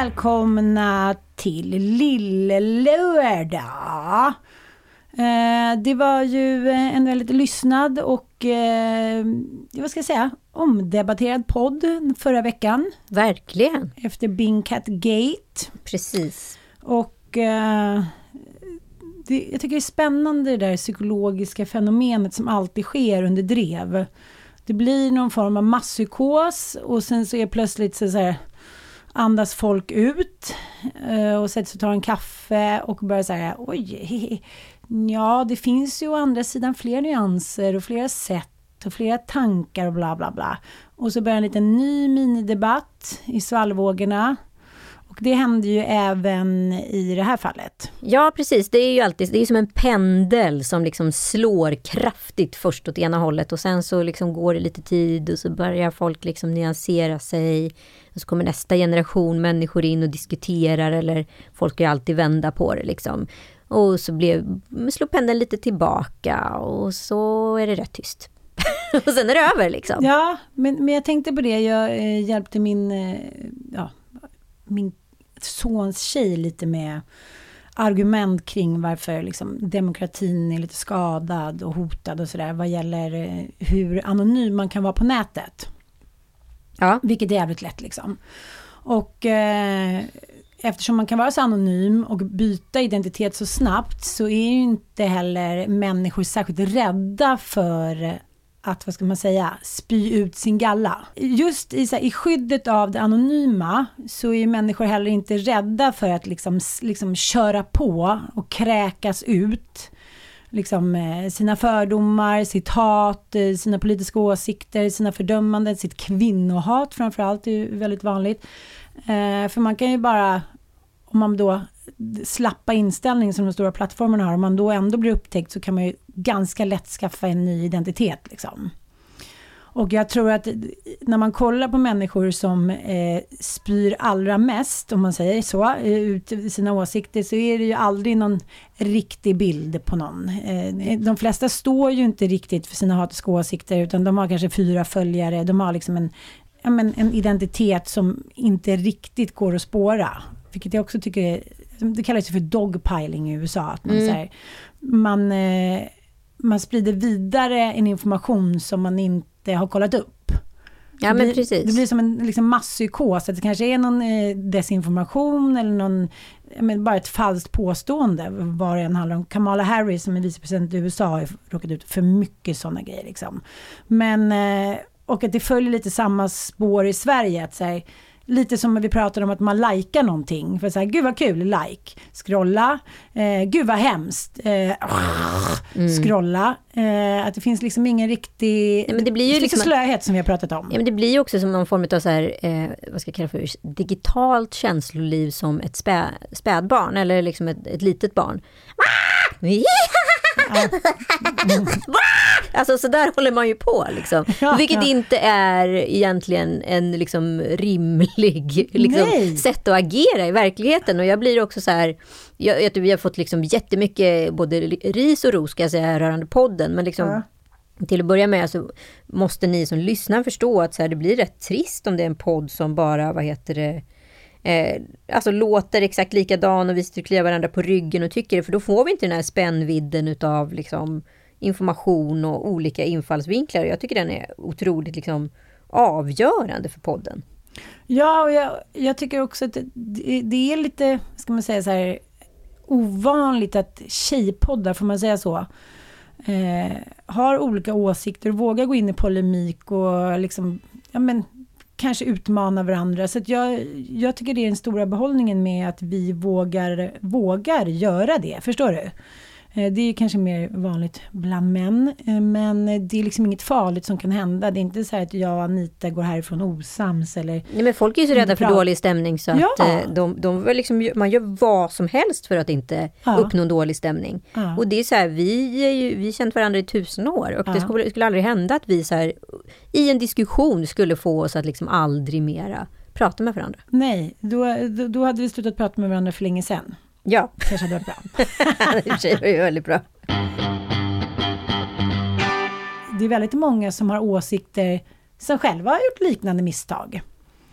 Välkomna till Lillelördag. Eh, det var ju eh, en väldigt lyssnad och, eh, vad ska jag säga, omdebatterad podd förra veckan Verkligen. efter Bing Cat Gate. Precis. Och det, jag tycker det är spännande det där psykologiska fenomenet som alltid sker under drev. Det blir någon form av masspsykos och sen så är plötsligt så, så här, andas folk ut eh, och sätter sig och tar en kaffe och börjar säga oj, ja det finns ju å andra sidan fler nyanser och flera sätt och flera tankar och bla bla bla. Och så börjar en liten ny minidebatt i svallvågorna. Och det händer ju även i det här fallet. Ja, precis. Det är ju alltid det är som en pendel som liksom slår kraftigt först åt ena hållet och sen så liksom går det lite tid och så börjar folk liksom nyansera sig. Och så kommer nästa generation människor in och diskuterar eller folk kan ju alltid vända på det liksom. Och så blev, slår pendeln lite tillbaka och så är det rätt tyst. och sen är det över liksom. Ja, men, men jag tänkte på det. Jag eh, hjälpte min, eh, ja, min sons tjej lite med argument kring varför liksom, demokratin är lite skadad och hotad och sådär vad gäller eh, hur anonym man kan vara på nätet. Ja. Vilket är jävligt lätt liksom. Och eh, eftersom man kan vara så anonym och byta identitet så snabbt så är ju inte heller människor särskilt rädda för att, vad ska man säga, spy ut sin galla. Just i, så här, i skyddet av det anonyma så är ju människor heller inte rädda för att liksom, liksom köra på och kräkas ut liksom, eh, sina fördomar, sitt hat, eh, sina politiska åsikter, sina fördömanden, sitt kvinnohat framförallt är ju väldigt vanligt. Eh, för man kan ju bara, om man då slappa inställning som de stora plattformarna har, om man då ändå blir upptäckt så kan man ju ganska lätt skaffa en ny identitet. Liksom. Och jag tror att när man kollar på människor som eh, spyr allra mest, om man säger så, eh, ut sina åsikter, så är det ju aldrig någon riktig bild på någon. Eh, de flesta står ju inte riktigt för sina hatiska åsikter, utan de har kanske fyra följare, de har liksom en, ja, men en identitet som inte riktigt går att spåra. Vilket jag också tycker är, det kallas ju för dogpiling i USA. Att man, så här, man, eh, man sprider vidare en information som man inte har kollat upp. Ja, Det men blir, precis. Det blir som en liksom masspsykos, att det kanske är någon eh, desinformation eller någon, men bara ett falskt påstående, vad det än handlar om. Kamala Harris som är vicepresident i USA har råkat ut för mycket sådana grejer. Liksom. Men, eh, och att det följer lite samma spår i Sverige, att så här, Lite som vi pratade om att man likar någonting. För så här, gud vad kul, like. Scrolla. Eh, gud vad hemskt. Eh, Scrolla. Eh, att det finns liksom ingen riktig... Ja, men det blir ju liksom- slöhet som vi har pratat om. Ja, men det blir ju också som någon form av så här, eh, vad ska jag kalla för, digitalt känsloliv som ett spä, spädbarn eller liksom ett, ett litet barn. Alltså så där håller man ju på liksom. Ja, Vilket ja. inte är egentligen en liksom rimlig liksom, sätt att agera i verkligheten. Och jag blir också så här, jag, jag, vi har fått liksom jättemycket både ris och ros ska jag säga rörande podden. Men liksom, Ja. till att börja med så måste ni som lyssnar förstå att så här, det blir rätt trist om det är en podd som bara, vad heter det, eh, alltså låter exakt likadan och vi sitter och kliar varandra på ryggen och tycker det, för då får vi inte den här spännvidden utav liksom information och olika infallsvinklar. Jag tycker den är otroligt liksom avgörande för podden. Ja, och jag, jag tycker också att det, det är lite, ska man säga så här, ovanligt att tjejpoddar, får man säga så, eh, har olika åsikter och vågar gå in i polemik och liksom, ja men, kanske utmana varandra. Så att jag, jag tycker det är den stora behållningen med att vi vågar, vågar göra det. Förstår du? Eh, Det är kanske mer vanligt bland män, eh, men det är liksom inget farligt som kan hända. Det är inte så att jag och Anita går härifrån osams eller Nej, men folk är ju så rädda för dålig stämning så att Ja. eh, de, de liksom, man gör vad som helst för att inte Ja. uppnå en dålig stämning. Ja. Och det är så här, vi är ju, vi har känt varandra i tusen år och det skulle, skulle aldrig hända att vi så här, i en diskussion skulle få oss att liksom aldrig mera prata med varandra. Nej, då, då, då hade vi slutat prata med varandra för länge sedan. Ja, Kanske hade varit bra. i och för sig var det väldigt bra. Det är väldigt många som har åsikter som själva har gjort liknande misstag.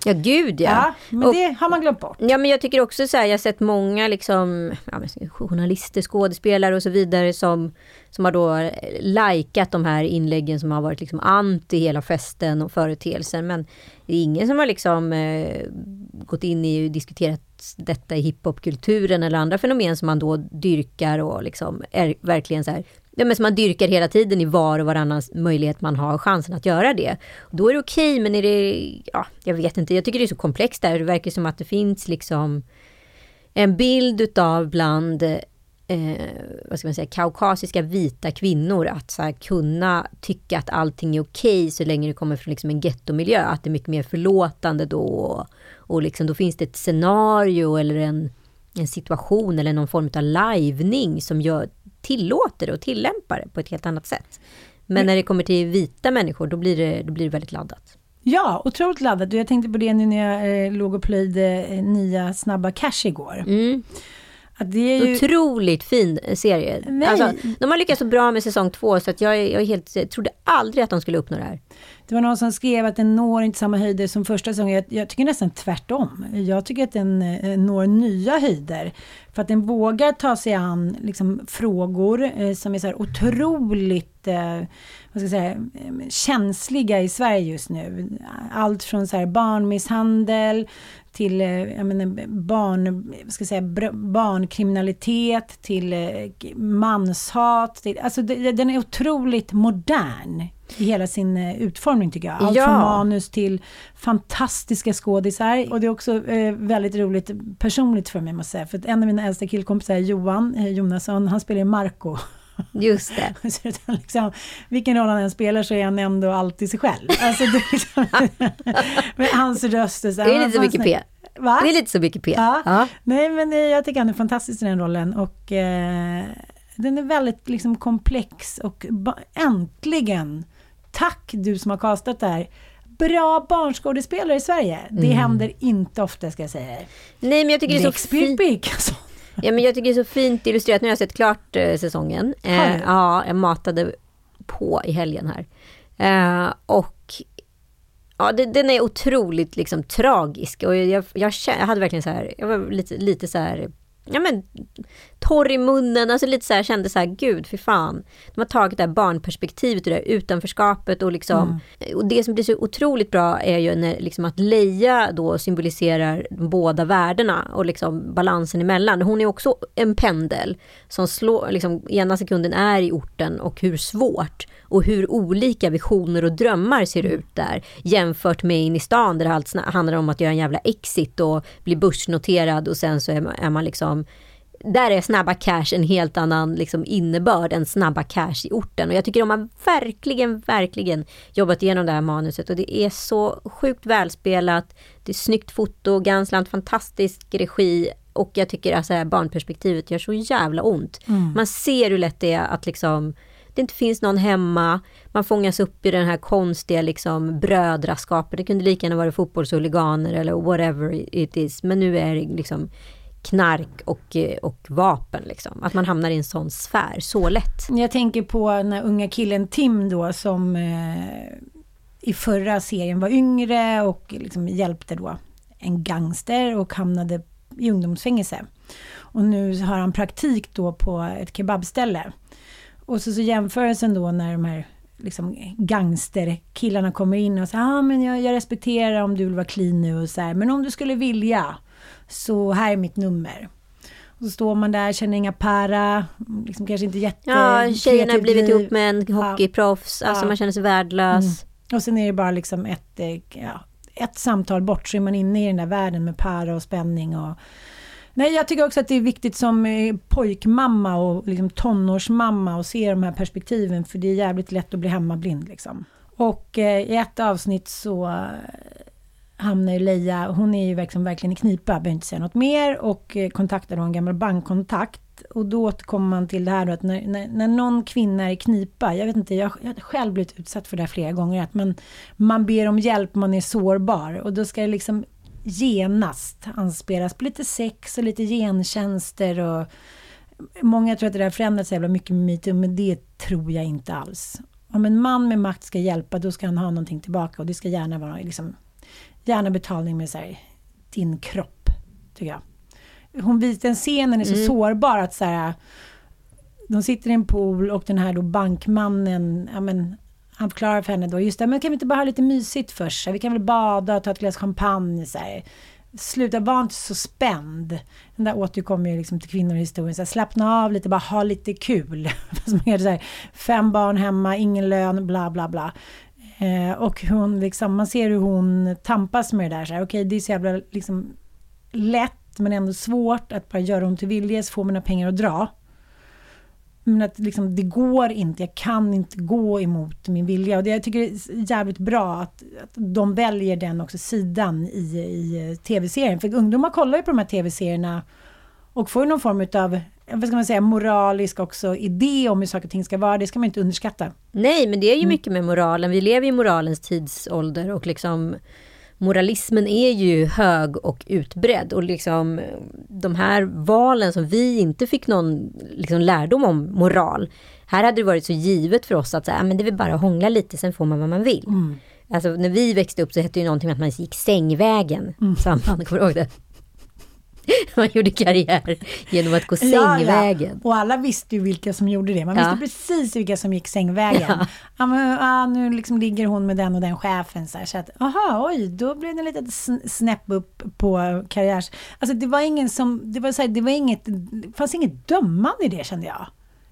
Ja, gud ja. Ja, men Och- det har man glömt bort. Ja, men jag tycker också så här, jag har sett många liksom, ja, journalister, skådespelare och så vidare som, som har då eh, likat de här inläggen som har varit liksom anti hela festen och företeelsen. Men det är ingen som har liksom eh, gått in i och diskuterat detta i hiphopkulturen eller andra fenomen som man då dyrkar och liksom är verkligen så här Ja, men som man dyrkar hela tiden i var och varannan möjlighet man har chansen att göra det. Då är det okej, men är det, ja, jag vet inte, jag tycker det är så komplext där. Det verkar som att det finns liksom en bild utav bland eh, vad ska man säga, kaukasiska vita kvinnor att så här, kunna tycka att allting är okej så länge det kommer från liksom en gettomiljö. Att det är mycket mer förlåtande då. Och, och liksom, då finns det ett scenario eller en, en situation eller någon form av lajvning som gör, tillåter det och tillämpar det på ett helt annat sätt. Men när det kommer till vita människor, då blir det, då blir det väldigt laddat. Ja, otroligt laddat. Jag tänkte på det nu när jag eh, låg och plöjde eh, nya Snabba Cash igår. Mm. Att det är ju... Otroligt fin serie. Nej. Alltså, de har lyckats så bra med säsong två så att jag, jag, helt, jag trodde aldrig att de skulle uppnå det här. Det var någon som skrev att den når inte samma höjder som första säsongen. Jag, jag tycker nästan tvärtom. Jag tycker att den eh, når nya höjder. För att den vågar ta sig an liksom, frågor eh, som är så här otroligt eh, vad ska jag säga, känsliga i Sverige just nu. Allt från så här, barnmisshandel till eh, jag menar, barn, vad ska jag säga, barnkriminalitet till eh, manshat. Till, alltså den är otroligt modern i hela sin eh, utformning tycker jag. Allt Ja. från manus till fantastiska skådisar. Och det är också eh, väldigt roligt personligt för mig måste jag säga. För en av mina äldsta killkompisar, Johan eh, Jonasson, han spelar i Marco. Just det. Så utan liksom, vilken roll han än spelar så är han ändå alltid sig själv. Alltså, det är liksom, med hans röst och så. Det är lite så mycket P. Va? Det är lite så mycket P. Ja. Ja. Nej, men jag tycker han är fantastisk i den rollen och eh, den är väldigt liksom komplex och äntligen, tack du som har castat det här, bra barnskådespelare i Sverige. Det Mm. händer inte ofta ska jag säga. Nej, men jag tycker det är så fint. Ja, men jag tycker det är så fint illustrerat. Nu har jag sett klart eh, säsongen. Eh, ja, jag matade på i helgen här. Eh, och ja, det, den är otroligt liksom tragisk. Och jag, jag, kände, jag hade verkligen så här, jag var lite, lite så här, ja men torr i munnen, alltså lite så här, kände så här, gud för fan. De har tagit det här barnperspektivet och det här utanförskapet och liksom, och det som blir så otroligt bra är ju när liksom att Leia då symboliserar de båda världarna och liksom balansen emellan. Hon är också en pendel som slår, liksom ena sekunden är i orten och hur svårt och hur olika visioner och drömmar ser ut där jämfört med in i stan där det allt handlar om att göra en jävla exit och bli börsnoterad och sen så är man, är man liksom där är snabba cash en helt annan liksom innebörd än snabba cash i orten. Och jag tycker de har verkligen, verkligen jobbat igenom det här manuset och det är så sjukt välspelat. Det är snyggt foto, Gansland, fantastisk regi och jag tycker att alltså, barnperspektivet gör så jävla ont. Man ser hur lätt det är att liksom det inte finns någon hemma, man fångas upp i den här konstiga liksom brödraskapet. Det kunde lika gärna vara fotbollshuliganer eller whatever it is. Men nu är det liksom knark och, eh, och vapen. Liksom. Att man hamnar i en sån sfär så lätt. Jag tänker på den här unga killen Tim då som eh, i förra serien var yngre och liksom hjälpte då en gangster och hamnade i ungdomsfängelse. Och nu har han praktik då på ett kebabställe. Och så, så jämförelsen då när de här liksom gangsterkillarna kommer in och säger ah, men jag, jag respekterar om du vill vara clean nu och så här, men om du skulle vilja så här är mitt nummer. Och så står man där, känner inga para, liksom kanske inte jätte... Ja, tjejerna har blivit ihop med en hockeyproffs, alltså Ja. man känner sig värdelös. Mm. Och sen är det bara liksom ett, eh, ja, ett samtal bort så är man inne i den där världen med para och spänning och Nej, jag tycker också att det är viktigt som eh, pojkmamma och liksom tonårsmamma att se de här perspektiven för det är jävligt lätt att bli hemmablind liksom. Och eh, i ett avsnitt så eh, hamnar ju Leia, hon är ju verkligen, verkligen i knipa, behöver inte säga något mer och eh, kontaktar då en gammal bankkontakt. Och då återkommer man till det här då att när, när, när någon kvinna är i knipa, jag vet inte, jag, jag har själv blivit utsatt för det här flera gånger, att man, man ber om hjälp, man är sårbar och då ska det liksom genast anspelas på lite sex och lite gentjänster och Många tror att det där förändras så jävla mycket med metoo, men det tror jag inte alls. Om en man med makt ska hjälpa, då ska han ha någonting tillbaka och det ska gärna vara liksom, gärna betalning med så här, din kropp, tycker jag. Hon vis, den scenen är så sårbar att så här, de sitter i en pool och den här då bankmannen, ja men, han förklarar för henne då, just det, men kan vi inte bara ha lite mysigt först? Så här, Vi kan väl bada och ta ett glas champagne så här. Sluta, var inte så spänd. Den där återkommer ju liksom till kvinnor i historien. Så här, slappna av lite, bara ha lite kul. Fast man det så här, fem barn hemma, ingen lön, bla bla bla. Eh, och hon liksom, man ser hur hon tampas med det där. Så här, Okej, det är så jävla liksom, lätt men ändå svårt att bara göra hon till viljes, få mina pengar att dra. Men att liksom, det går inte, jag kan inte gå emot min vilja. Och det jag tycker det är jävligt bra att, att de väljer den också sidan i, i tv-serien. För ungdomar kollar ju på de här tv-serierna och får ju någon form av vad ska man säga, moralisk också idé om hur saker och ting ska vara. Det ska man inte underskatta. Nej, men det är ju mycket med moralen. Vi lever i moralens tidsålder och liksom moralismen är ju hög och utbredd och liksom de här valen som vi inte fick någon liksom, lärdom om moral. Här hade det varit så givet för oss att så här, men det väl bara hångla lite, sen får man vad man vill. Alltså när vi växte upp så hette det ju någonting med att man gick sängvägen. Sa man, kommer ihåg det? Man gjorde karriär genom att gå sängvägen. Och alla visste ju vilka som gjorde det. Man Ja. visste precis vilka som gick sängvägen. Ja. men, ah, nu liksom ligger hon med den och den chefen. Så, här, så att, aha, oj, då blev det lite sn- snäpp upp på karriärs... Alltså det var ingen som... Det var så här, det var inget... Det fanns inget dömande i det kände jag.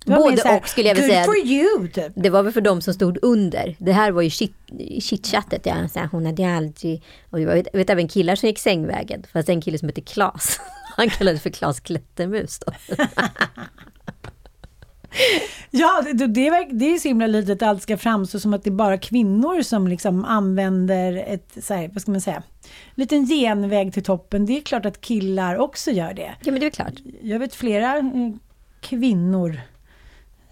Både här, och skulle jag vilja säga. for you, typ. Det var väl för dem som stod under. Det här var ju shit, chitchattet. Ja, så här, hon hade aldrig... Och jag vet, vet även killar som gick sängvägen. Fast en kille som heter Klas. Han kallades för Klas Klättermus då. Ja, det, det, är, det är så himla lite att allt ska framstå som att det är bara kvinnor som liksom använder ett, så här, vad ska man säga, liten genväg till toppen. Det är klart att killar också gör det. Ja men det är klart. Jag vet flera eh, kvinnor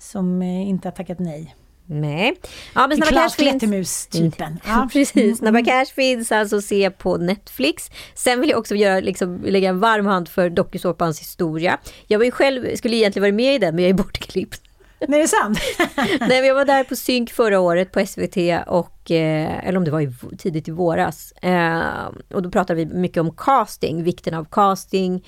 som eh, inte har tackat nej. Nej. Ja men Snabba Cash finns. Klättermus-typen. Ja. Precis, Snabba Cash finns alltså att se på Netflix. Sen vill jag också göra, liksom, lägga en varm hand för dokusåpans historia. Jag var ju själv, skulle egentligen varit med i den men jag är bortklippt. Nej, det är sant. Nej, men jag var där på synk förra året på SVT och, eh, eller om det var i, tidigt i våras. Eh, och då pratade vi mycket om casting, vikten av casting.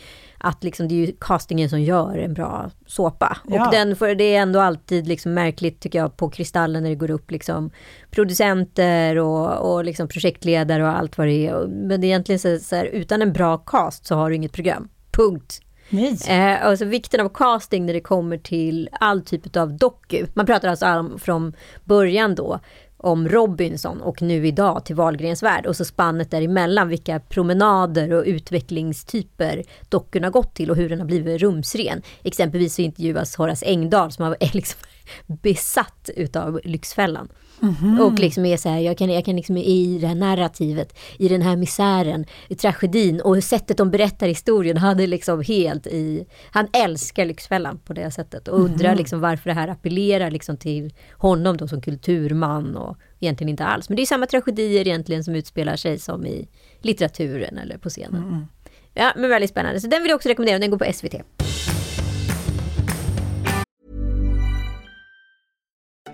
Att liksom det är ju castingen som gör en bra såpa. Ja. Och den, för det är ändå alltid liksom märkligt tycker jag på Kristallen när det går upp liksom producenter och, och liksom projektledare och allt vad det är. Men det är egentligen så, så här, utan en bra cast så har du inget program. Punkt. Nej. Eh, alltså vikten av casting när det kommer till all typ av doku. Man pratar alltså om, från början då om Robinson och nu idag till Wahlgrens värld och så spannet däremellan vilka promenader och utvecklingstyper dockorna gått till och hur den har blivit rumsren. Exempelvis så intervjuas Horace Engdahl som är liksom besatt utav Lyxfällan. Och liksom är så här, jag kan, jag kan liksom i det här narrativet, i den här misären, i tragedin och sättet de berättar historien, han är liksom helt i, han älskar Lyxfällan på det sättet och undrar liksom varför det här appellerar liksom till honom då som kulturman och egentligen inte alls. Men det är samma tragedier egentligen som utspelar sig som i litteraturen eller på scenen. Ja, men väldigt spännande. Så den vill jag också rekommendera, den går på SVT.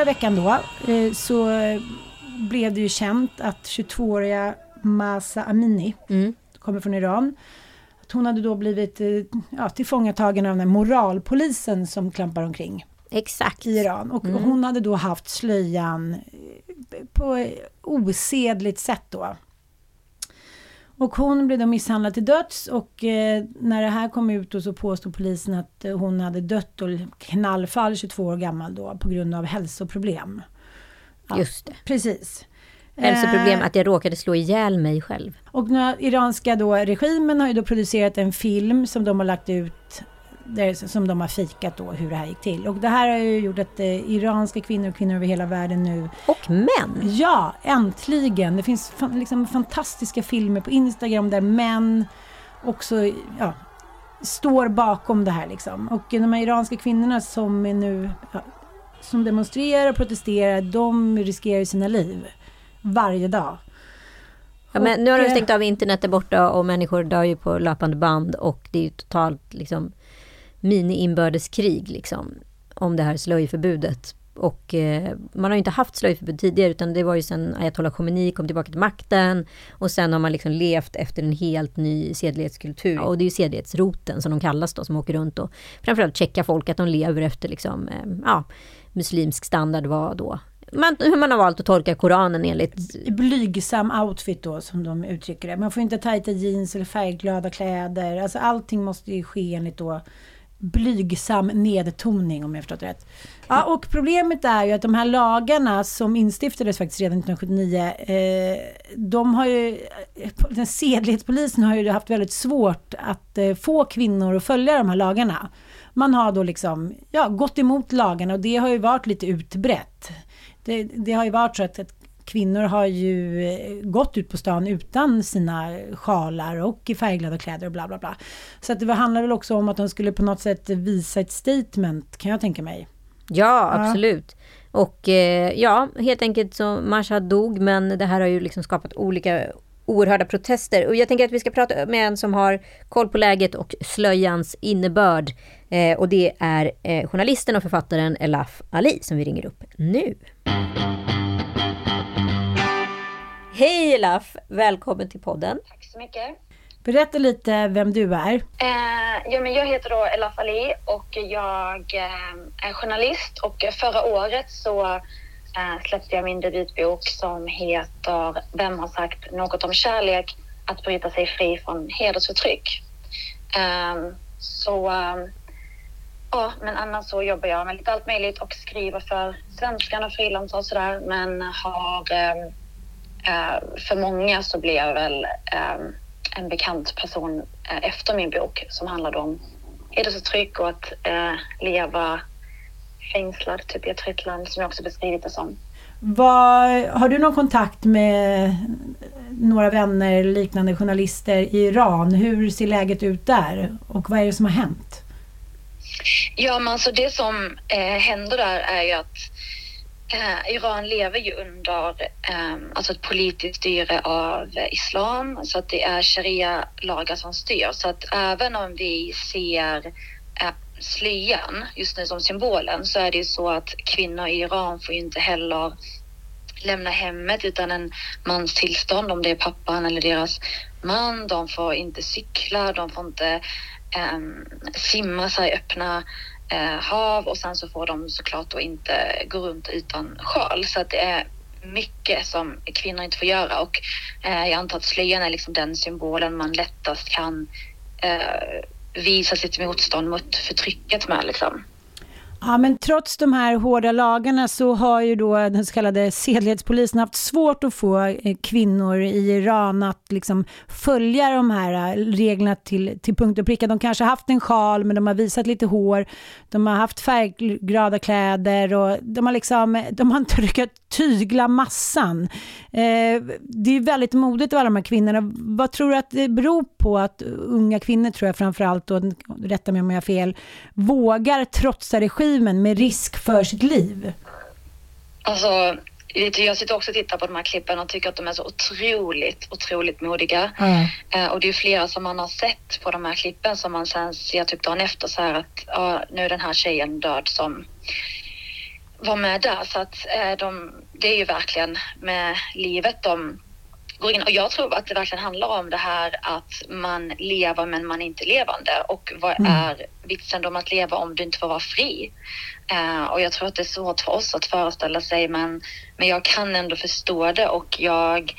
Förra veckan då eh, så blev det ju känt att 22-åriga Masa Amini, kommer från Iran, att hon hade då blivit eh, ja, tillfångatagen av den här moralpolisen som klampar omkring Exakt. i Iran. Och hon hade då haft slöjan eh, på osedligt sätt då. Och hon blev då misshandlad till döds och eh, när det här kom ut då så påstod polisen att eh, hon hade dött och knallfall 22 år gammal då på grund av hälsoproblem. Ja, Just det. Precis. Hälsoproblem Eh, att jag råkade slå ihjäl mig själv. och har iranska då regimen har ju då producerat en film som de har lagt ut där, som de har fikat då hur det här gick till. Och det här har ju gjort att eh, iranska kvinnor och kvinnor över hela världen nu Och män. Ja, äntligen! Det finns fan, liksom fantastiska filmer på Instagram där män också ja, står bakom det här. Liksom. Och de här iranska kvinnorna som är nu ja, som demonstrerar och protesterar, de riskerar sina liv varje dag. Ja, men nu har de eh, stängt av internet där borta och människor dör ju på löpande band och det är ju totalt liksom mini-inbördeskrig liksom om det här slöjförbudet. Och eh, man har ju inte haft slöjförbud tidigare utan det var ju sen Ayatollah Khomeini kom tillbaka till makten och sen har man liksom levt efter en helt ny sedlighetskultur. Och det är ju sedlighetsroten som de kallas då som åker runt och framförallt checkar folk att de lever efter liksom, eh, ja, muslimsk standard var då. Man, hur man har valt att tolka Koranen enligt Blygsam outfit då som de uttrycker det. Man får inte tajta jeans eller färgglada kläder. Alltså allting måste ju ske enligt då blygsam nedtoning om jag förstått rätt. Ja, och problemet är ju att de här lagarna som instiftades faktiskt redan 1979, eh, de har ju, den sedlighetspolisen har ju haft väldigt svårt att eh, få kvinnor att följa de här lagarna. Man har då liksom, ja, gått emot lagarna och det har ju varit lite utbrett. Det, det har ju varit så att, att kvinnor har ju eh, gått ut på stan utan sina sjalar och i färgglada kläder och bla bla bla. Så att det handlar väl också om att de skulle på något sätt visa ett statement kan jag tänka mig. Ja, absolut. Och eh, ja, helt enkelt så Masha dog, men det här har ju liksom skapat olika oerhörda protester. Och jag tänker att vi ska prata med en som har koll på läget och slöjans innebörd. Eh, och det är eh, journalisten och författaren Elaf Ali som vi ringer upp nu. Hej Elaf! Välkommen till podden. Tack så mycket. Berätta lite vem du är. Eh, ja, men jag heter då Elaf Ali och jag eh, är journalist och förra året så eh, släppte jag min debutbok som heter Vem har sagt något om kärlek? Att bryta sig fri från hedersförtryck. Eh, så eh, ja, men annars så jobbar jag med lite allt möjligt och skriver för Svenskan och frilansar och sådär men har eh, för många så blev jag väl eh, en bekant person eh, efter min bok som handlade om hedersförtryck och att eh, leva fängslad typ i ett trött land som jag också beskrivit det som. Vad, har du någon kontakt med några vänner, liknande journalister i Iran? Hur ser läget ut där och vad är det som har hänt? Ja, men alltså det som eh, händer där är ju att eh, Iran lever ju under eh, alltså ett politiskt styre av islam, så att det är sharia-lagar som styr. Så att även om vi ser eh, slöjan just nu som symbolen så är det ju så att kvinnor i Iran får ju inte heller lämna hemmet utan en mans tillstånd om det är pappan eller deras man. De får inte cykla, de får inte ehm, simma sig i öppna Eh, hav och sen så får de såklart då inte gå runt utan sjal. Så att det är mycket som kvinnor inte får göra och eh, jag antar att slöjan är liksom den symbolen man lättast kan eh, visa sitt motstånd mot förtrycket med liksom. Ja, men trots de här hårda lagarna så har ju då den så kallade sedlighetspolisen haft svårt att få eh, kvinnor i Iran att liksom följa de här eh, reglerna till, till punkt och pricka. De kanske har haft en sjal men de har visat lite hår, de har haft färgglada kläder och de har liksom, eh, de har inte lyckats tygla massan. Eh, det är väldigt modigt av alla de här kvinnorna. Vad tror du att det beror på att unga kvinnor, tror jag framförallt, och rätta mig om jag har fel, vågar trotsa regimen med risk för sitt liv? Alltså, jag sitter också och tittar på de här klippen och tycker att de är så otroligt, otroligt modiga. Mm. Eh, och det är flera som man har sett på de här klippen som man sen ser typ dagen efter så här att ja, nu är den här tjejen död som var med där. Så att eh, de, det är ju verkligen med livet de går in. Och jag tror att det verkligen handlar om det här att man lever men man är inte levande. Och vad Mm. är vitsen då med att leva om du inte får vara fri? Eh, och jag tror att det är svårt för oss att föreställa sig men, men jag kan ändå förstå det och jag,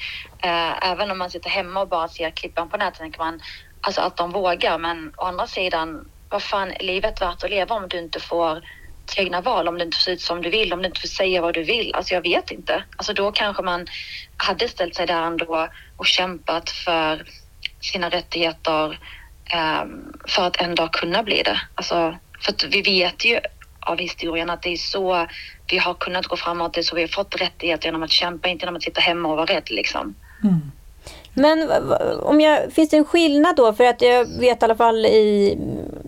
eh, även om man sitter hemma och bara ser klippen på nätet tänker man alltså att de vågar men å andra sidan vad fan är livet värt att leva om du inte får egna val, om du inte får se ut som du vill, om du inte får säga vad du vill. Alltså jag vet inte. Alltså då kanske man hade ställt sig där ändå och kämpat för sina rättigheter um, för att en dag kunna bli det. Alltså, för att vi vet ju av historien att det är så vi har kunnat gå framåt, det är så vi har fått rättigheter genom att kämpa, inte genom att sitta hemma och vara rädd liksom. Mm. Men om jag, finns det en skillnad då? För att jag vet i alla fall i,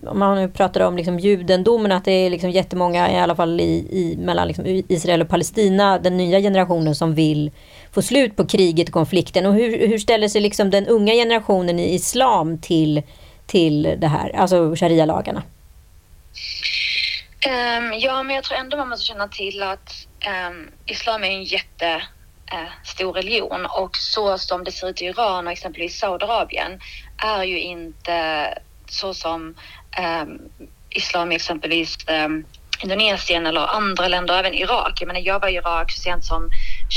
om man nu pratar om liksom judendomen, att det är liksom jättemånga i alla fall i, i, mellan liksom Israel och Palestina, den nya generationen som vill få slut på kriget och konflikten. Och hur, hur ställer sig liksom den unga generationen i islam till, till det här, alltså sharia-lagarna? Um, ja, men jag tror ändå man måste känna till att um, islam är en jätte Eh, stor religion och så som det ser ut i Iran och exempelvis Saudiarabien är ju inte så som um, islam i exempelvis um, Indonesien eller andra länder, även Irak. Jag menar, jag var i Irak så sent som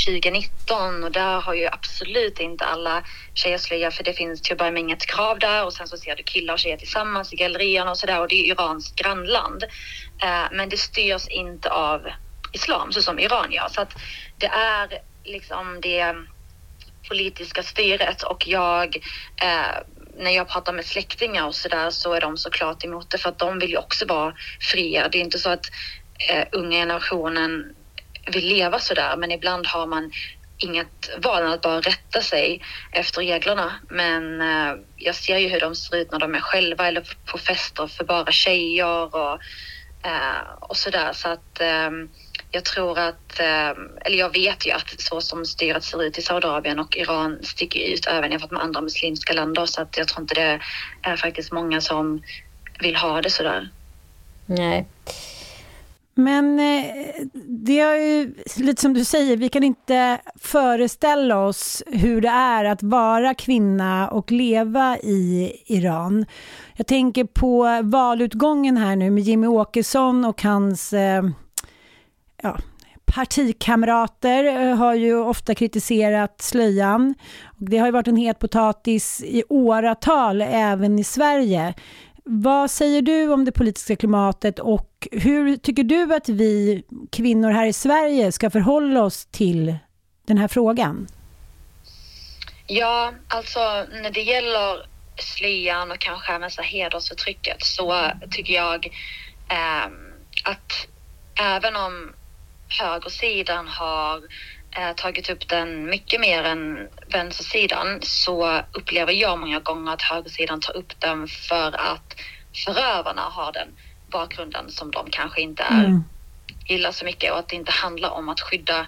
2019 och där har ju absolut inte alla tjejer slöja för det finns till att börja med inget krav där och sen så ser du killar och tjejer tillsammans i gallerierna och sådär och det är Irans grannland. Uh, men det styrs inte av islam så som Iran gör. Så att det är liksom det politiska styret och jag eh, när jag pratar med släktingar och så där så är de såklart emot det för att de vill ju också vara fria. Det är inte så att eh, unga generationen vill leva så där men ibland har man inget val än att bara rätta sig efter reglerna. Men eh, jag ser ju hur de ser ut när de är själva eller på fester för bara tjejer och, eh, och så där. Så att ehm, jag tror att, ehm, eller jag vet ju att så som styret ser ut i Saudiarabien och Iran sticker ut även jämfört med andra muslimska länder så att jag tror inte det är faktiskt många som vill ha det sådär. Nej. Men eh, det är ju lite som du säger, vi kan inte föreställa oss hur det är att vara kvinna och leva i Iran. Jag tänker på valutgången här nu med Jimmy Åkesson och hans eh, ja, partikamrater eh, har ju ofta kritiserat slöjan. Och det har ju varit en het potatis i åratal även i Sverige. Vad säger du om det politiska klimatet och hur tycker du att vi kvinnor här i Sverige ska förhålla oss till den här frågan? Ja, alltså när det gäller slöjan och kanske även så hedersförtrycket så tycker jag eh, att även om högersidan har eh, tagit upp den mycket mer än vänstersidan så upplever jag många gånger att högersidan tar upp den för att förövarna har den bakgrunden som de kanske inte är, Mm. gillar så mycket och att det inte handlar om att skydda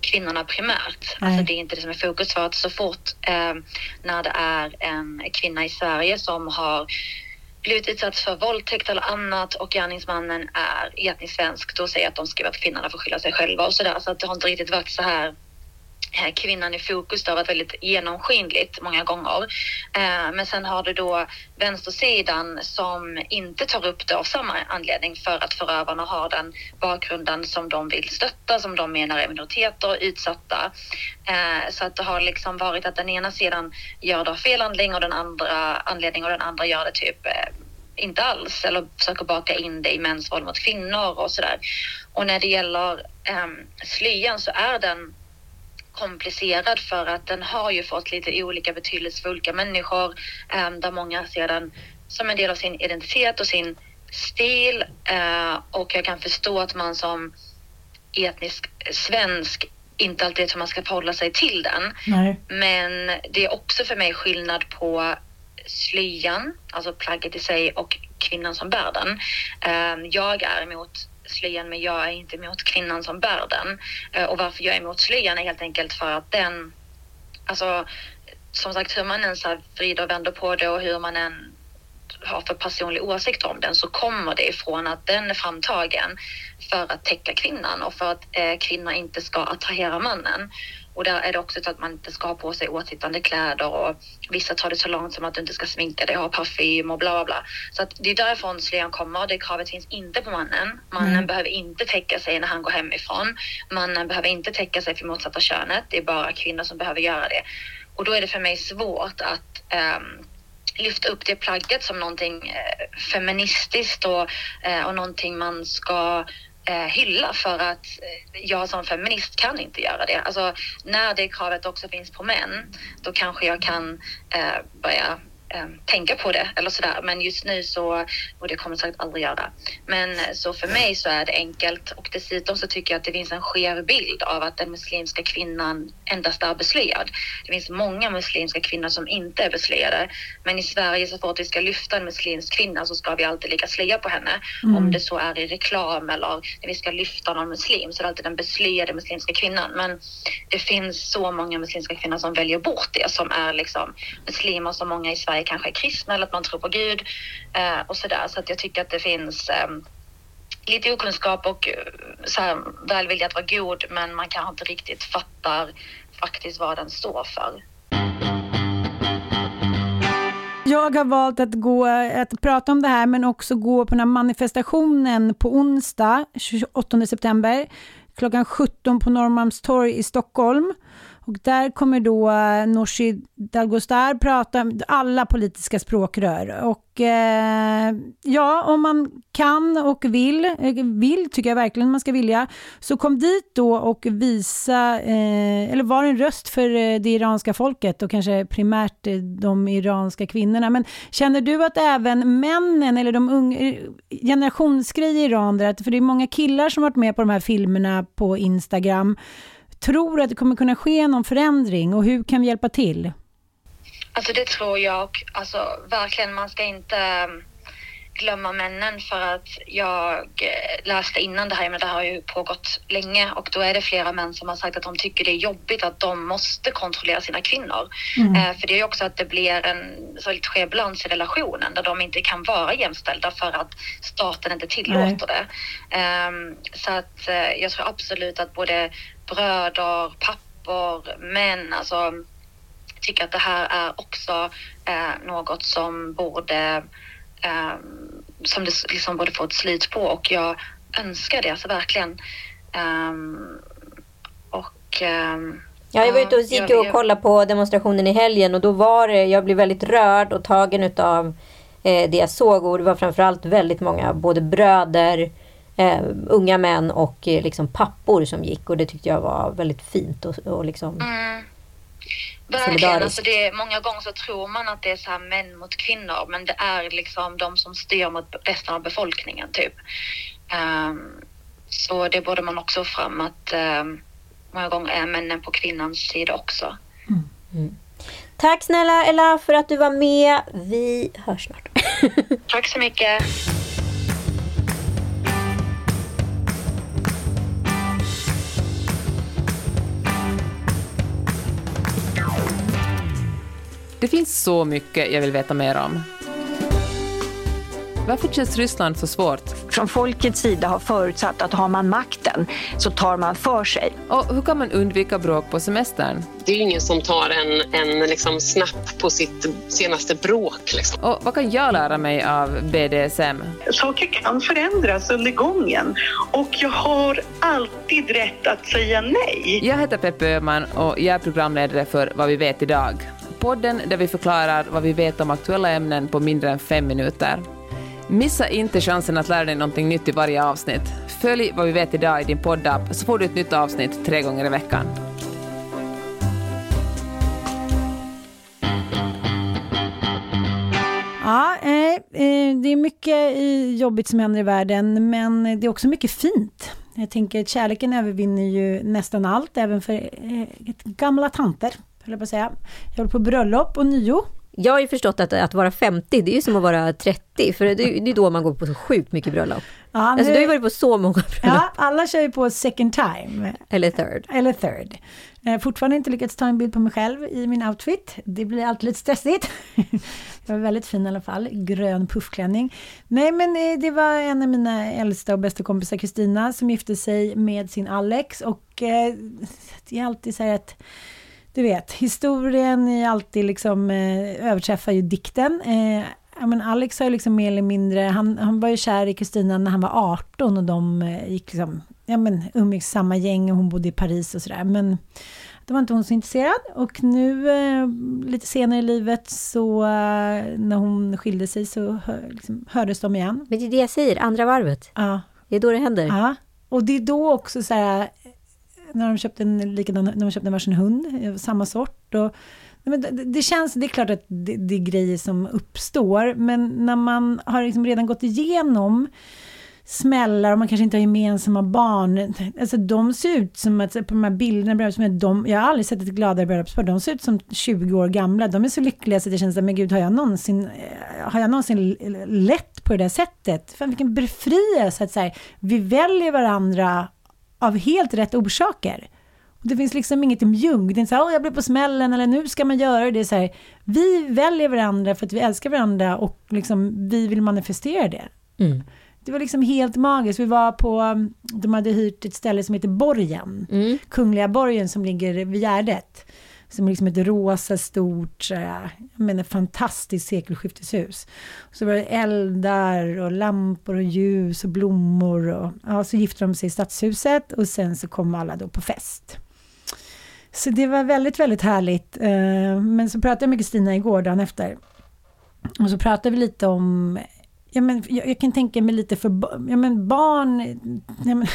kvinnorna primärt. Nej. Alltså det är inte det som är fokus för att så fort eh, när det är en kvinna i Sverige som har blivit utsatt för våldtäkt eller annat och gärningsmannen är etnisk svensk, då säger jag att de skriver att kvinnorna får skylla sig själva och sådär. Så att det har inte riktigt varit så här Eh, kvinnan i fokus. Det har varit väldigt genomskinligt många gånger. Eh, men sen har du då vänstersidan som inte tar upp det av samma anledning för att förövarna har den bakgrunden som de vill stötta, som de menar är minoriteter och utsatta. Eh, så att det har liksom varit att den ena sidan gör det av fel anledning och den andra anledning och den andra gör det typ inte alls eller försöker baka in det i mäns våld mot kvinnor och sådär. Och när det gäller ehm, slyan slöjan så är den komplicerad för att den har ju fått lite olika betydelse för olika människor um, där många ser den som en del av sin identitet och sin stil uh, och jag kan förstå att man som etnisk svensk inte alltid vet hur man ska förhålla sig till den. Nej. Men det är också för mig skillnad på slöjan, alltså plagget i sig och kvinnan som bär den. Eh, Jag är emot slöjan men jag är inte emot kvinnan som bär den. Eh, och varför jag är emot slöjan är helt enkelt för att den, alltså som sagt hur man än så vrider och vänder på det och hur man än har för personlig åsikt om den så kommer det ifrån att den är framtagen för att täcka kvinnan och för att eh, kvinnor inte ska attrahera mannen. Och där är det också så att man inte ska ha på sig åtsittande kläder och vissa tar det så långt som att du inte ska sminka dig och ha parfym och bla bla bla. Så att det är därifrån slöjan kommer. Det kravet finns inte på mannen. Mannen Mm. behöver inte täcka sig när han går hemifrån. Mannen behöver inte täcka sig för motsatta könet. Det är bara kvinnor som behöver göra det. Och då är det för mig svårt att ehm, lyfta upp det plagget som någonting eh, feministiskt och, eh, och någonting man ska Eh, hylla för att eh, jag som feminist kan inte göra det. Alltså när det kravet också finns på män, då kanske jag kan eh, börja eh, tänka på det eller sådär. Men just nu så, och det kommer jag säkert aldrig göra. Men eh, så för mig så är det enkelt och dessutom så tycker jag att det finns en skev bild av att den muslimska kvinnan endast är beslöjad. Det finns många muslimska kvinnor som inte är beslöjade. Men i Sverige så fort vi ska lyfta en muslimsk kvinna så ska vi alltid lägga slöja på henne. Om det så är i reklam eller när vi ska lyfta någon muslim så är det alltid den beslöjade muslimska kvinnan. Men det finns så många muslimska kvinnor som väljer bort det som är liksom muslimer som många i Sverige kanske är kristna eller att man tror på Gud eh, och sådär. Så att jag tycker att det finns ehm, lite okunskap och eh, så här, välvilja att vara god men man kanske inte riktigt fattar faktiskt vad den står för. Jag har valt att, gå, att prata om det här men också gå på den här manifestationen på onsdag 28 september klockan 17 på Norrmalmstorg i Stockholm. Och där kommer då eh, Nooshi Dadgostar prata om alla politiska språkrör. Och eh, ja, om man kan och vill, eh, vill tycker jag verkligen man ska vilja, så kom dit då och visa, eh, eller var en röst för eh, det iranska folket och kanske primärt de iranska kvinnorna. Men känner du att även männen eller de unga, eh, generationsgrej i Iran, där, för det är många killar som varit med på de här filmerna på Instagram, tror att det kommer kunna ske någon förändring och hur kan vi hjälpa till? Alltså det tror jag. Alltså verkligen, man ska inte um, glömma männen för att jag eh, läste innan det här, men det här har ju pågått länge och då är det flera män som har sagt att de tycker det är jobbigt att de måste kontrollera sina kvinnor. Eh, för det är ju också att det blir en så lite balans i relationen där de inte kan vara jämställda för att staten inte tillåter det. Ehm, så att eh, jag tror absolut att både bröder, pappor, män, alltså tycker att det här är också eh, något som borde eh, som det liksom borde få ett slut på. Och jag önskar det alltså verkligen. Ehm, och ehm, Ja, jag var ute och gick jag- och jag- kollade på demonstrationen i helgen. Och då var det, jag blev väldigt rörd och tagen utav eh, det jag såg. Och det var framförallt väldigt många, både bröder, eh, unga män och eh, liksom pappor som gick och det tyckte jag var väldigt fint och, och liksom Mm. Verkligen. Alltså det, är- många gånger så tror man att det är så här män mot kvinnor, men det är liksom de som styr mot resten av befolkningen typ. Ehm, Så det borde man också fram att eh, många gånger är männen på kvinnans sida också. Tack snälla Ella för att du var med. Vi hörs snart. Tack så mycket. Det finns så mycket jag vill veta mer om. Varför känns Ryssland så svårt? Från folkets sida har förutsatt att har man makten så tar man för sig. Och hur kan man undvika bråk på semestern? Det är ju ingen som tar en, en liksom snapp på sitt senaste bråk. Liksom. Och vad kan jag lära mig av BDSM? Saker kan förändras under gången och jag har alltid rätt att säga nej. Jag heter Peppe Öhman och jag är programledare för Vad vi vet idag. Podden där vi förklarar vad vi vet om aktuella ämnen på mindre än fem minuter. Missa inte chansen att lära dig någonting nytt i varje avsnitt. Följ Vad vi vet idag i din poddapp så får du ett nytt avsnitt tre gånger i veckan. Ja, eh, eh, det är mycket jobbigt som händer i världen, men det är också mycket fint. Jag tänker att kärleken övervinner ju nästan allt, även för eh, gamla tanter, höll jag på att säga. Jag håller på bröllop och nio. Jag har ju förstått att, att vara 50, det är ju som att vara 30, för det, det är då man går på så sjukt mycket bröllop. Ja, Alltså nu- du har ju varit på så många bröllop. Ja, alla kör ju på second time. Eller third. Eller third. Eh, fortfarande inte lyckats ta en bild på mig själv i min outfit. Det blir alltid lite stressigt. Jag var väldigt fin i alla fall, grön puffklänning. Nej men eh, det var en av mina äldsta och bästa kompisar, Kristina, som gifte sig med sin Alex. Och eh, det är alltid så här att du vet, historien är alltid liksom, eh, överträffar ju dikten. Eh, men Alex har ju liksom mer eller mindre, han, han var ju kär i Kristina när han var 18 och de eh, gick liksom, ja men umgicks samma gäng och hon bodde i Paris och sådär. Men det var inte hon så intresserad och nu eh, lite senare i livet så eh, när hon skilde sig så hör, liksom, hördes de igen. Men det är det jag säger, andra varvet. Ja. Det är då det händer. Ja, och det är då också så här, när de köpte en likadan, när de köpte en varsin hund, eh, samma sort. Och, men det, det känns, det är klart att det, det är grejer som uppstår, men när man har liksom redan gått igenom smällar och man kanske inte har gemensamma barn. Alltså de ser ut som att, på de här bilderna, de, jag har aldrig sett ett gladare bröllopspar, de ser ut som 20 år gamla. De är så lyckliga så det känns som, men gud, har jag någonsin, eh, har jag någonsin lett på det där sättet? Fan vilken befrielse att säga, vi väljer varandra av helt rätt orsaker. Och det finns liksom inget mjugg. Det är inte så här, "Åh, jag blev på smällen eller nu ska man göra det. Det är så här, vi väljer varandra för att vi älskar varandra och liksom, vi vill manifestera det. Mm. Det var liksom helt magiskt. Vi var på, de hade hyrt ett ställe som heter Borgen. Mm. Kungliga Borgen som ligger vid Gärdet. Som liksom ett rosa stort, eh, jag menar fantastiskt sekelskifteshus. Så var det eldar och lampor och ljus och blommor. Och, ja, så gifte de sig i stadshuset och sen så kom alla då på fest. Så det var väldigt, väldigt härligt. Eh, men så pratade jag med Kristina igår, dagen efter. Och så pratade vi lite om Ja, men jag, jag kan tänka mig lite för ja, men barn, ja, men,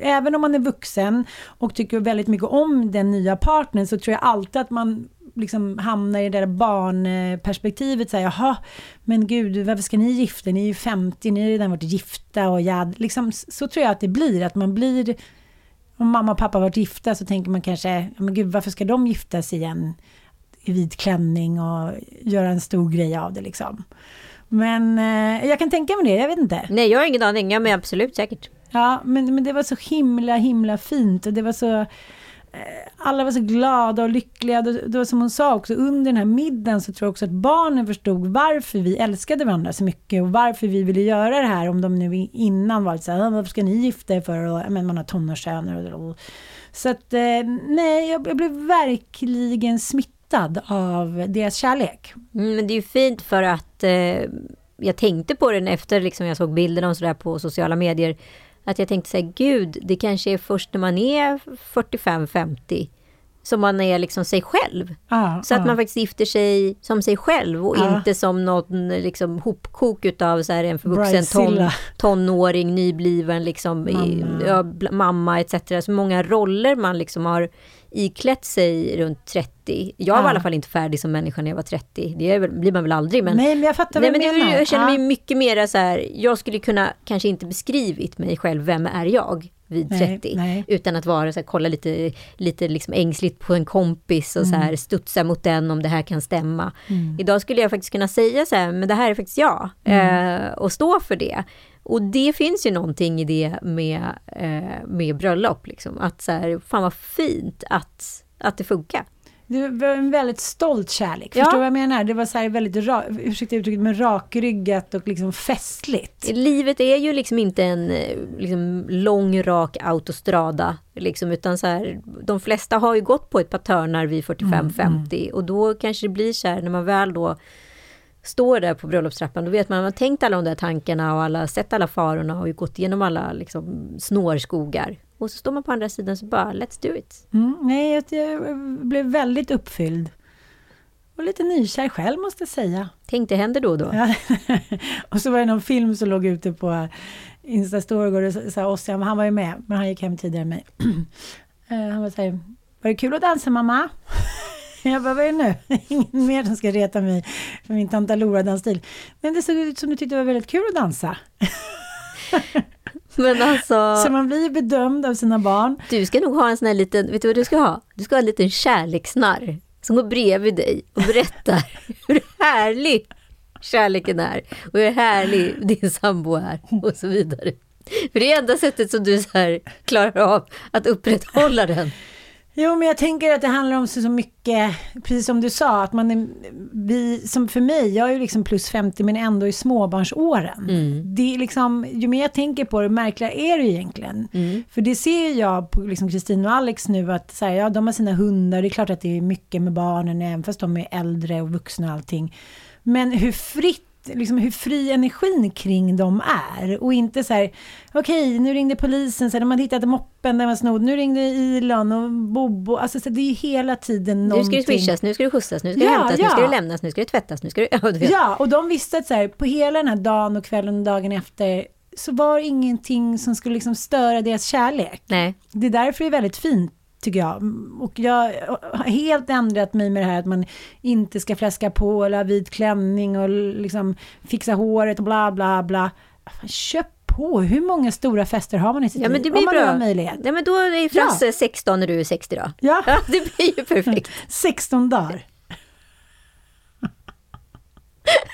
även om man är vuxen och tycker väldigt mycket om den nya partnern så tror jag alltid att man liksom hamnar i det där barnperspektivet. Så här, Jaha, men gud, varför ska ni gifta er? Ni är ju 50, ni har redan varit gifta och jag, liksom, så tror jag att det blir. Att man blir, om mamma och pappa har varit gifta så tänker man kanske, ja, men gud, varför ska de gifta sig igen i vit klänning och göra en stor grej av det liksom. Men eh, jag kan tänka mig det, jag vet inte. Nej, jag har ingen aning, ja, men absolut säkert. Ja, men, men det var så himla, himla fint och det var så... eh, Alla var så glada och lyckliga. Det, det var som hon sa också, under den här middagen så tror jag också att barnen förstod varför vi älskade varandra så mycket och varför vi ville göra det här. Om de nu innan var så här, "Ah, varför ska ni gifta er för? Och, men man har tonårssöner och, och Så att, eh, nej, jag, jag blev verkligen smittad av deras kärlek. Mm, men det är ju fint för att eh, jag tänkte på den efter liksom jag såg bilderna och sådär på sociala medier. Att jag tänkte säga, gud, det kanske är först när man är 45-50 som man är liksom sig själv. Ja, Så att ja. man faktiskt gifter sig som sig själv och Ja. inte som någon liksom hopkok utav så här en vuxen ton, tonåring, nybliven liksom, i, Mamma. ja, mamma etc. Så många roller man liksom har iklätt sig runt 30. Jag var Ja. i alla fall inte färdig som människa när jag var 30. Det väl, blir man väl aldrig. Men, Nej, men jag fattar nej, vad du menar. jag känner Ja. mig mycket mer så här, jag skulle kunna kanske inte beskrivit mig själv, vem är jag vid Nej, 30? nej. Utan att vara så här, kolla lite, lite liksom ängsligt på en kompis och så Mm. här, studsa mot den om det här kan stämma. Mm. Idag skulle jag faktiskt kunna säga så här, men det här är faktiskt jag. Mm. Eh, och stå för det. Och det finns ju någonting i det med, eh, med bröllop. Liksom. Att så här, fan vad fint att, att det funkar. Det var en väldigt stolt kärlek. Ja. Förstår du vad jag menar? Det var så här väldigt, ursäkta uttrycket, men rakryggat och liksom festligt. Livet är ju liksom inte en liksom, lång rak autostrada. Liksom, utan så här, de flesta har ju gått på ett par törnar vid 45-50 och då kanske det blir så här när man väl då står där på bröllopstrappan, då vet man, man har tänkt alla de där tankarna och alla, sett alla farorna och gått igenom alla liksom, snårskogar. Och så står man på andra sidan så bara, let's do it. Mm, nej, jag, blev väldigt uppfylld. Och lite nykär själv måste jag säga. Tänk det händer då och då. Ja. och så var det någon film som låg ute på Instastory igår och så- Ossian, han var ju med, men han gick hem tidigare än mig. Eh, han var så här, var det kul att dansa mamma? Jag bara, vad är det nu? Ingen mer som ska reta mig för min tanta Lora-dansstil. Men det såg ut som du tyckte det var väldigt kul att dansa. Men alltså... Så man blir bedömd av sina barn. Du ska nog ha en sån här liten, vet du vad du ska ha? Du ska ha en liten kärleksnarr som går bredvid dig och berättar hur härlig kärleken är och hur härlig din sambo är och så vidare. För det är enda sättet som du så klarar av att upprätthålla den. Jo, men jag tänker att det handlar om så, mycket, precis som du sa, att man är, vi, som för mig, jag är ju liksom plus 50 men ändå i småbarnsåren. Det är liksom, ju mer jag tänker på det, märkligare är det egentligen. För det ser jag på liksom Kristin och Alex nu, att så här, ja, de har sina hundar, det är klart att det är mycket med barnen, även fast de är äldre och vuxna och allting. Men hur fritt liksom hur fri energin kring dem är. Och inte så här, okej, nu ringde polisen, så här, de hade hittat moppen den var snodd, nu ringde Ilon och Bobo. Alltså så det är ju hela tiden Nu någonting. ska det swishas, nu ska det skjutsas, nu ska Ja, hämtas, nu ja. ska det lämnas, nu ska det tvättas, nu ska. Ja, du. Ja, och de visste att så här, på hela den här dagen och kvällen och dagen efter så var det ingenting som skulle liksom störa deras kärlek. Nej. Det är därför det är väldigt fint tycker jag. Och jag har helt ändrat mig med det här att man inte ska fläska på eller ha vit klänning och liksom fixa håret och bla bla bla. Köp på! Hur många stora fester har man i sitt Ja, men liv? det Om blir man nu bra. har möjlighet. Ja, men då är Frasse 16 när du är 60 då. Ja. ja det blir ju perfekt. 16 dagar.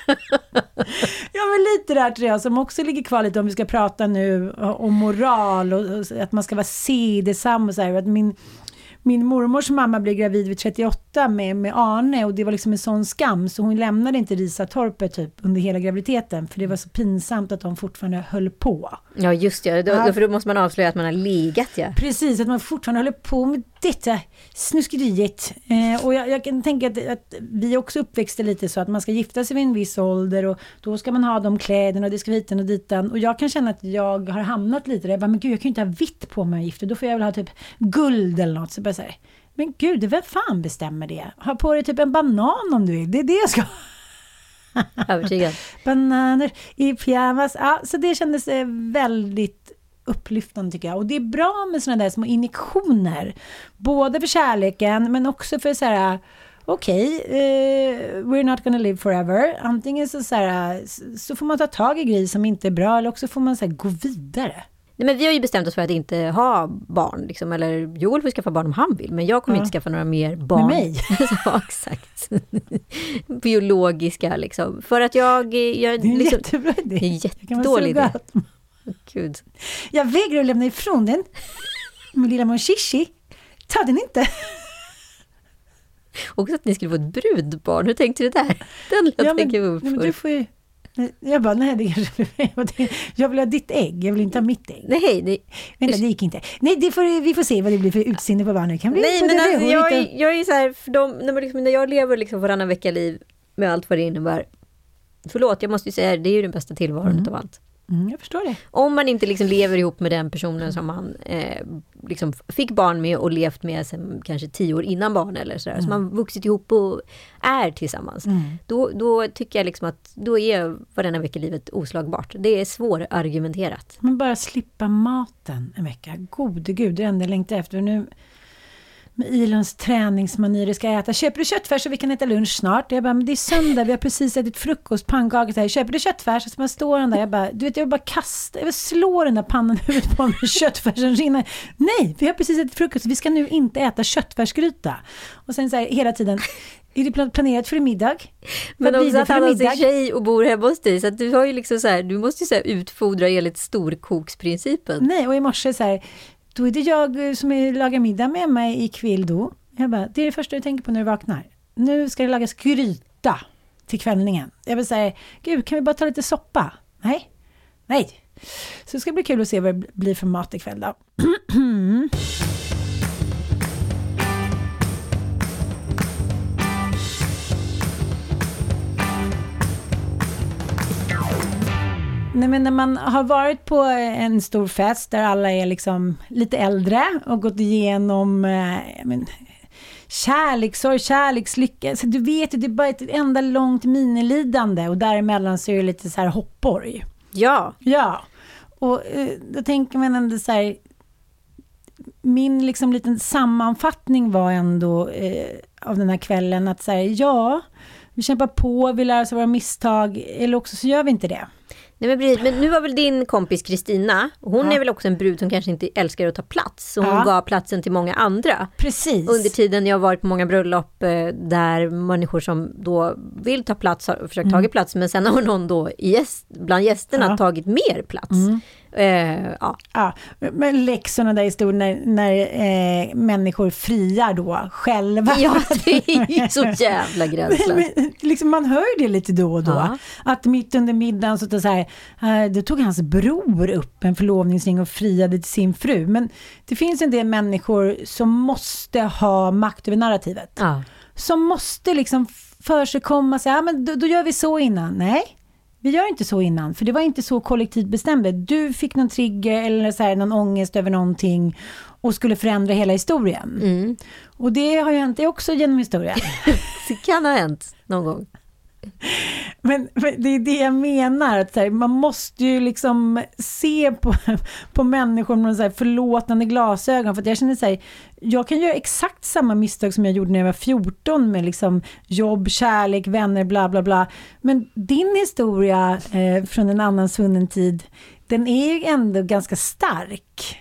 ja men lite där tror jag som också ligger kvar lite om vi ska prata nu om moral och, och att man ska vara sedesam och så här. Att min, min mormors mamma blev gravid vid 38 med, med Arne och det var liksom en sån skam så hon lämnade inte Risatorpet typ under hela graviditeten för det var så pinsamt att de fortfarande höll på. Ja, just det. Då, Ja. för då måste man avslöja att man har legat, ja. Precis, att man fortfarande håller på med detta snuskeriet. Eh, och jag, jag kan tänka att, att vi också uppväxte lite så att man ska gifta sig vid en viss ålder och då ska man ha de kläderna och det ska hiten och ditan. Och jag kan känna att jag har hamnat lite där. Jag bara, men gud, jag kan ju inte ha vitt på mig gifta. Då får jag väl ha typ guld eller något. Så bara så här, men gud, vem fan bestämmer det? Ha på dig typ en banan om du vill. Det är det jag ska. Övertygad. Bananer i pyjamas. Ja, så det kändes eh, väldigt upplyftande tycker jag. Och det är bra med sådana där små injektioner. Både för kärleken men också för så här okej, eh, we're not gonna live forever. Antingen så, så, här, så får man ta tag i grejer som inte är bra eller också får man så här, gå vidare. Nej, men vi har ju bestämt oss för att inte ha barn. Liksom, eller Joel får skaffa barn om han vill, men jag kommer Ja. inte skaffa några mer barn. Med mig? ja, exakt. Biologiska liksom. För att jag... jag Det är en liksom, jättebra idé. Det är en jättedålig idé. Gud. Jag vägrar att lämna ifrån den. Min lilla Monchichi. Ta den inte. Också att ni skulle få ett brudbarn. Hur tänkte du där? Den lät Ja, men, nej, men du får ju... Jag bara, nej det kanske Jag vill ha ditt ägg, jag vill inte ha mitt ägg. Nej, nej. Vänta, det gick inte. Nej, det får, vi får se vad det blir för utseende på barnet. Det kan bli Nej, men alltså, jag, är, jag är så här, för de, när, man liksom, när jag lever liksom varannan vecka-liv med allt vad det innebär. Förlåt, jag måste ju säga det, det är ju den bästa tillvaron utav allt. Mm, jag förstår det. Om man inte liksom lever ihop med den personen som man eh, liksom fick barn med och levt med sen kanske tio år innan barn eller sådär. Så man vuxit ihop och är tillsammans. Då, då tycker jag liksom att då är varannan vecka livet oslagbart. Det är svårargumenterat. Men bara slippa maten en vecka. Gode gud, det är det enda jag längtar efter. Nu, med Ilons träningsmanier ska äta. Köper du köttfärs så vi kan äta lunch snart? Jag bara, men det är söndag, vi har precis ätit frukost, pannkaka. Så här, Köper du köttfärs? Så man står han där, jag bara, du vet jag bara kasta, jag vill slå den där pannan i huvudet på honom med köttfärsen rinner. Nej, vi har precis ätit frukost, vi ska nu inte äta köttfärsgryta. Och sen så här hela tiden, är det plan- planerat för middag? Men också att han sin tjej och bor hemma hos dig. Så du har ju liksom så här, du måste ju så här utfodra enligt storkoksprincipen. Nej, och i morse så här, då är det jag eh, som lagar middag med mig ikväll då. Jag bara, det är det första du tänker på när du vaknar. Nu ska det lagas gryta till kvällningen. Jag vill säga, gud kan vi bara ta lite soppa? Nej, nej. Så det ska bli kul att se vad det blir för mat ikväll då. Nej, men när man har varit på en stor fest där alla är liksom lite äldre och gått igenom eh, men, kärlekssorg, kärlekslycka. Så du vet ju, det är bara ett enda långt minilidande och däremellan så är det lite så här hoppborg. Ja. Ja, och eh, då tänker man ändå så här, min liksom liten sammanfattning var ändå eh, av den här kvällen att säga ja, vi kämpar på, vi lär oss av våra misstag, eller också så gör vi inte det. Nej, men, precis. men nu var väl din kompis Kristina, hon Ja. är väl också en brud som kanske inte älskar att ta plats. Så hon Ja. gav platsen till många andra. Precis. Under tiden jag har varit på många bröllop eh, där människor som då vill ta plats har försökt Mm. tagit plats men sen har någon då gäst, bland gästerna Ja. tagit mer plats. Mm. Eh, ja. Ja, men läxorna där i historien när, när eh, människor friar då själva. ja, det är ju så jävla gränslöst. Liksom man hör ju det lite då och då. Ja. Att mitt under middagen så, så här, eh, då tog hans bror upp en förlovningsring och friade till sin fru. Men det finns en del människor som måste ha makt över narrativet. Ja. Som måste liksom för sig komma och säga, ja, men då, då gör vi så innan. Nej, vi gör inte så innan, för det var inte så kollektivt bestämde. Du fick någon trigger eller så här, någon ångest över någonting och skulle förändra hela historien. Mm. Och det har ju hänt det också genom historien. Det kan ha hänt någon gång. Men, men det är det jag menar, att här, man måste ju liksom se på, på människor med så här förlåtande glasögon. För att jag känner så här, jag kan göra exakt samma misstag som jag gjorde när jag var 14 med liksom jobb, kärlek, vänner, bla bla bla. Men din historia eh, från en annan svunnen tid, den är ju ändå ganska stark.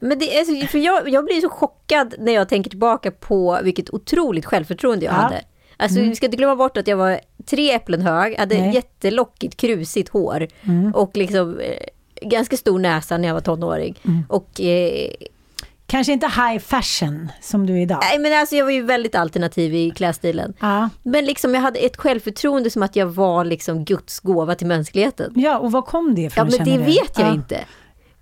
Men det är så, för jag, jag blir så chockad när jag tänker tillbaka på vilket otroligt självförtroende jag Ja. hade. Alltså Mm. vi ska inte glömma bort att jag var tre äpplen hög, hade Nej. jättelockigt krusigt hår Mm. och liksom eh, ganska stor näsa när jag var tonåring. Mm. Och eh, Kanske inte high fashion som du är idag. nej men alltså jag var ju väldigt alternativ i klädstilen. Ja. Men liksom jag hade ett självförtroende som att jag var liksom Guds gåva till mänskligheten. ja, och var kom det Ja ifrån men det du? vet jag Ja. inte.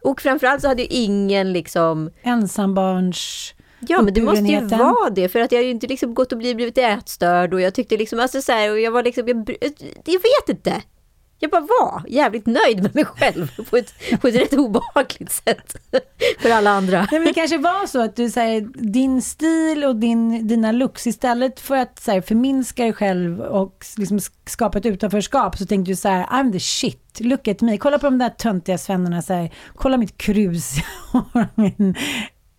Och framförallt så hade ju ingen liksom Ensambarns... Ja men det måste ju vara det för att jag har ju inte liksom gått och blivit, ätstörd och jag tyckte liksom, alltså så här, och jag var liksom, jag, jag vet inte. Jag bara var jävligt nöjd med mig själv på ett, på ett rätt obehagligt sätt för alla andra. Nej, men det kanske var så att du säger din stil och din, dina looks istället för att så här, förminska dig själv och liksom skapa ett utanförskap så tänkte du så här I'm the shit, look at me. Kolla på de där töntiga svennarna så här, kolla mitt krus. min...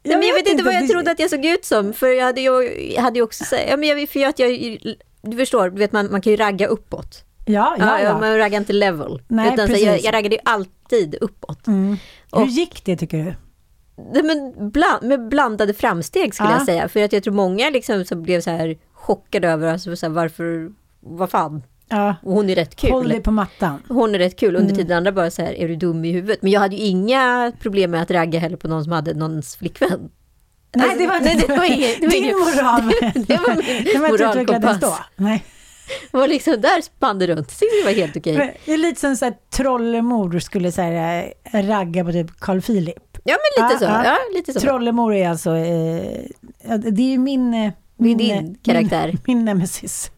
Nej, men jag vet inte vad jag trodde att jag såg ut som för jag hade ju, jag hade ju också, ja, men jag, för att jag, du förstår, du vet man, man kan ju ragga uppåt. Ja, ja, ja. Man raggar inte level. Nej, utan så, jag, jag raggade ju alltid uppåt. Mm. Hur Och- gick det tycker du? Men bland, med blandade framsteg skulle Ja. jag säga. För att jag tror många liksom så blev så här chockade över alltså, så här, varför, vad fan, Ja. och hon är rätt kul. Håll dig på mattan. Hon är rätt kul. Under Mm. tiden andra bara så här, är du dum i huvudet? Men jag hade ju inga problem med att ragga heller på någon som hade någons flickvän. Nej, Alltså, det var, nej, det var inget- det var din moral. det var min då. moralkompass. Nej. Det var liksom, där spann det runt. Det var helt okej. Men Det är lite som så här, trollemor skulle så här, eh, ragga på typ Carl Philip. Ja, men lite så. Ja, lite så. Trollemor är alltså, eh, det är ju min... eh, Det är min din eh, karaktär. Min, min nemesis.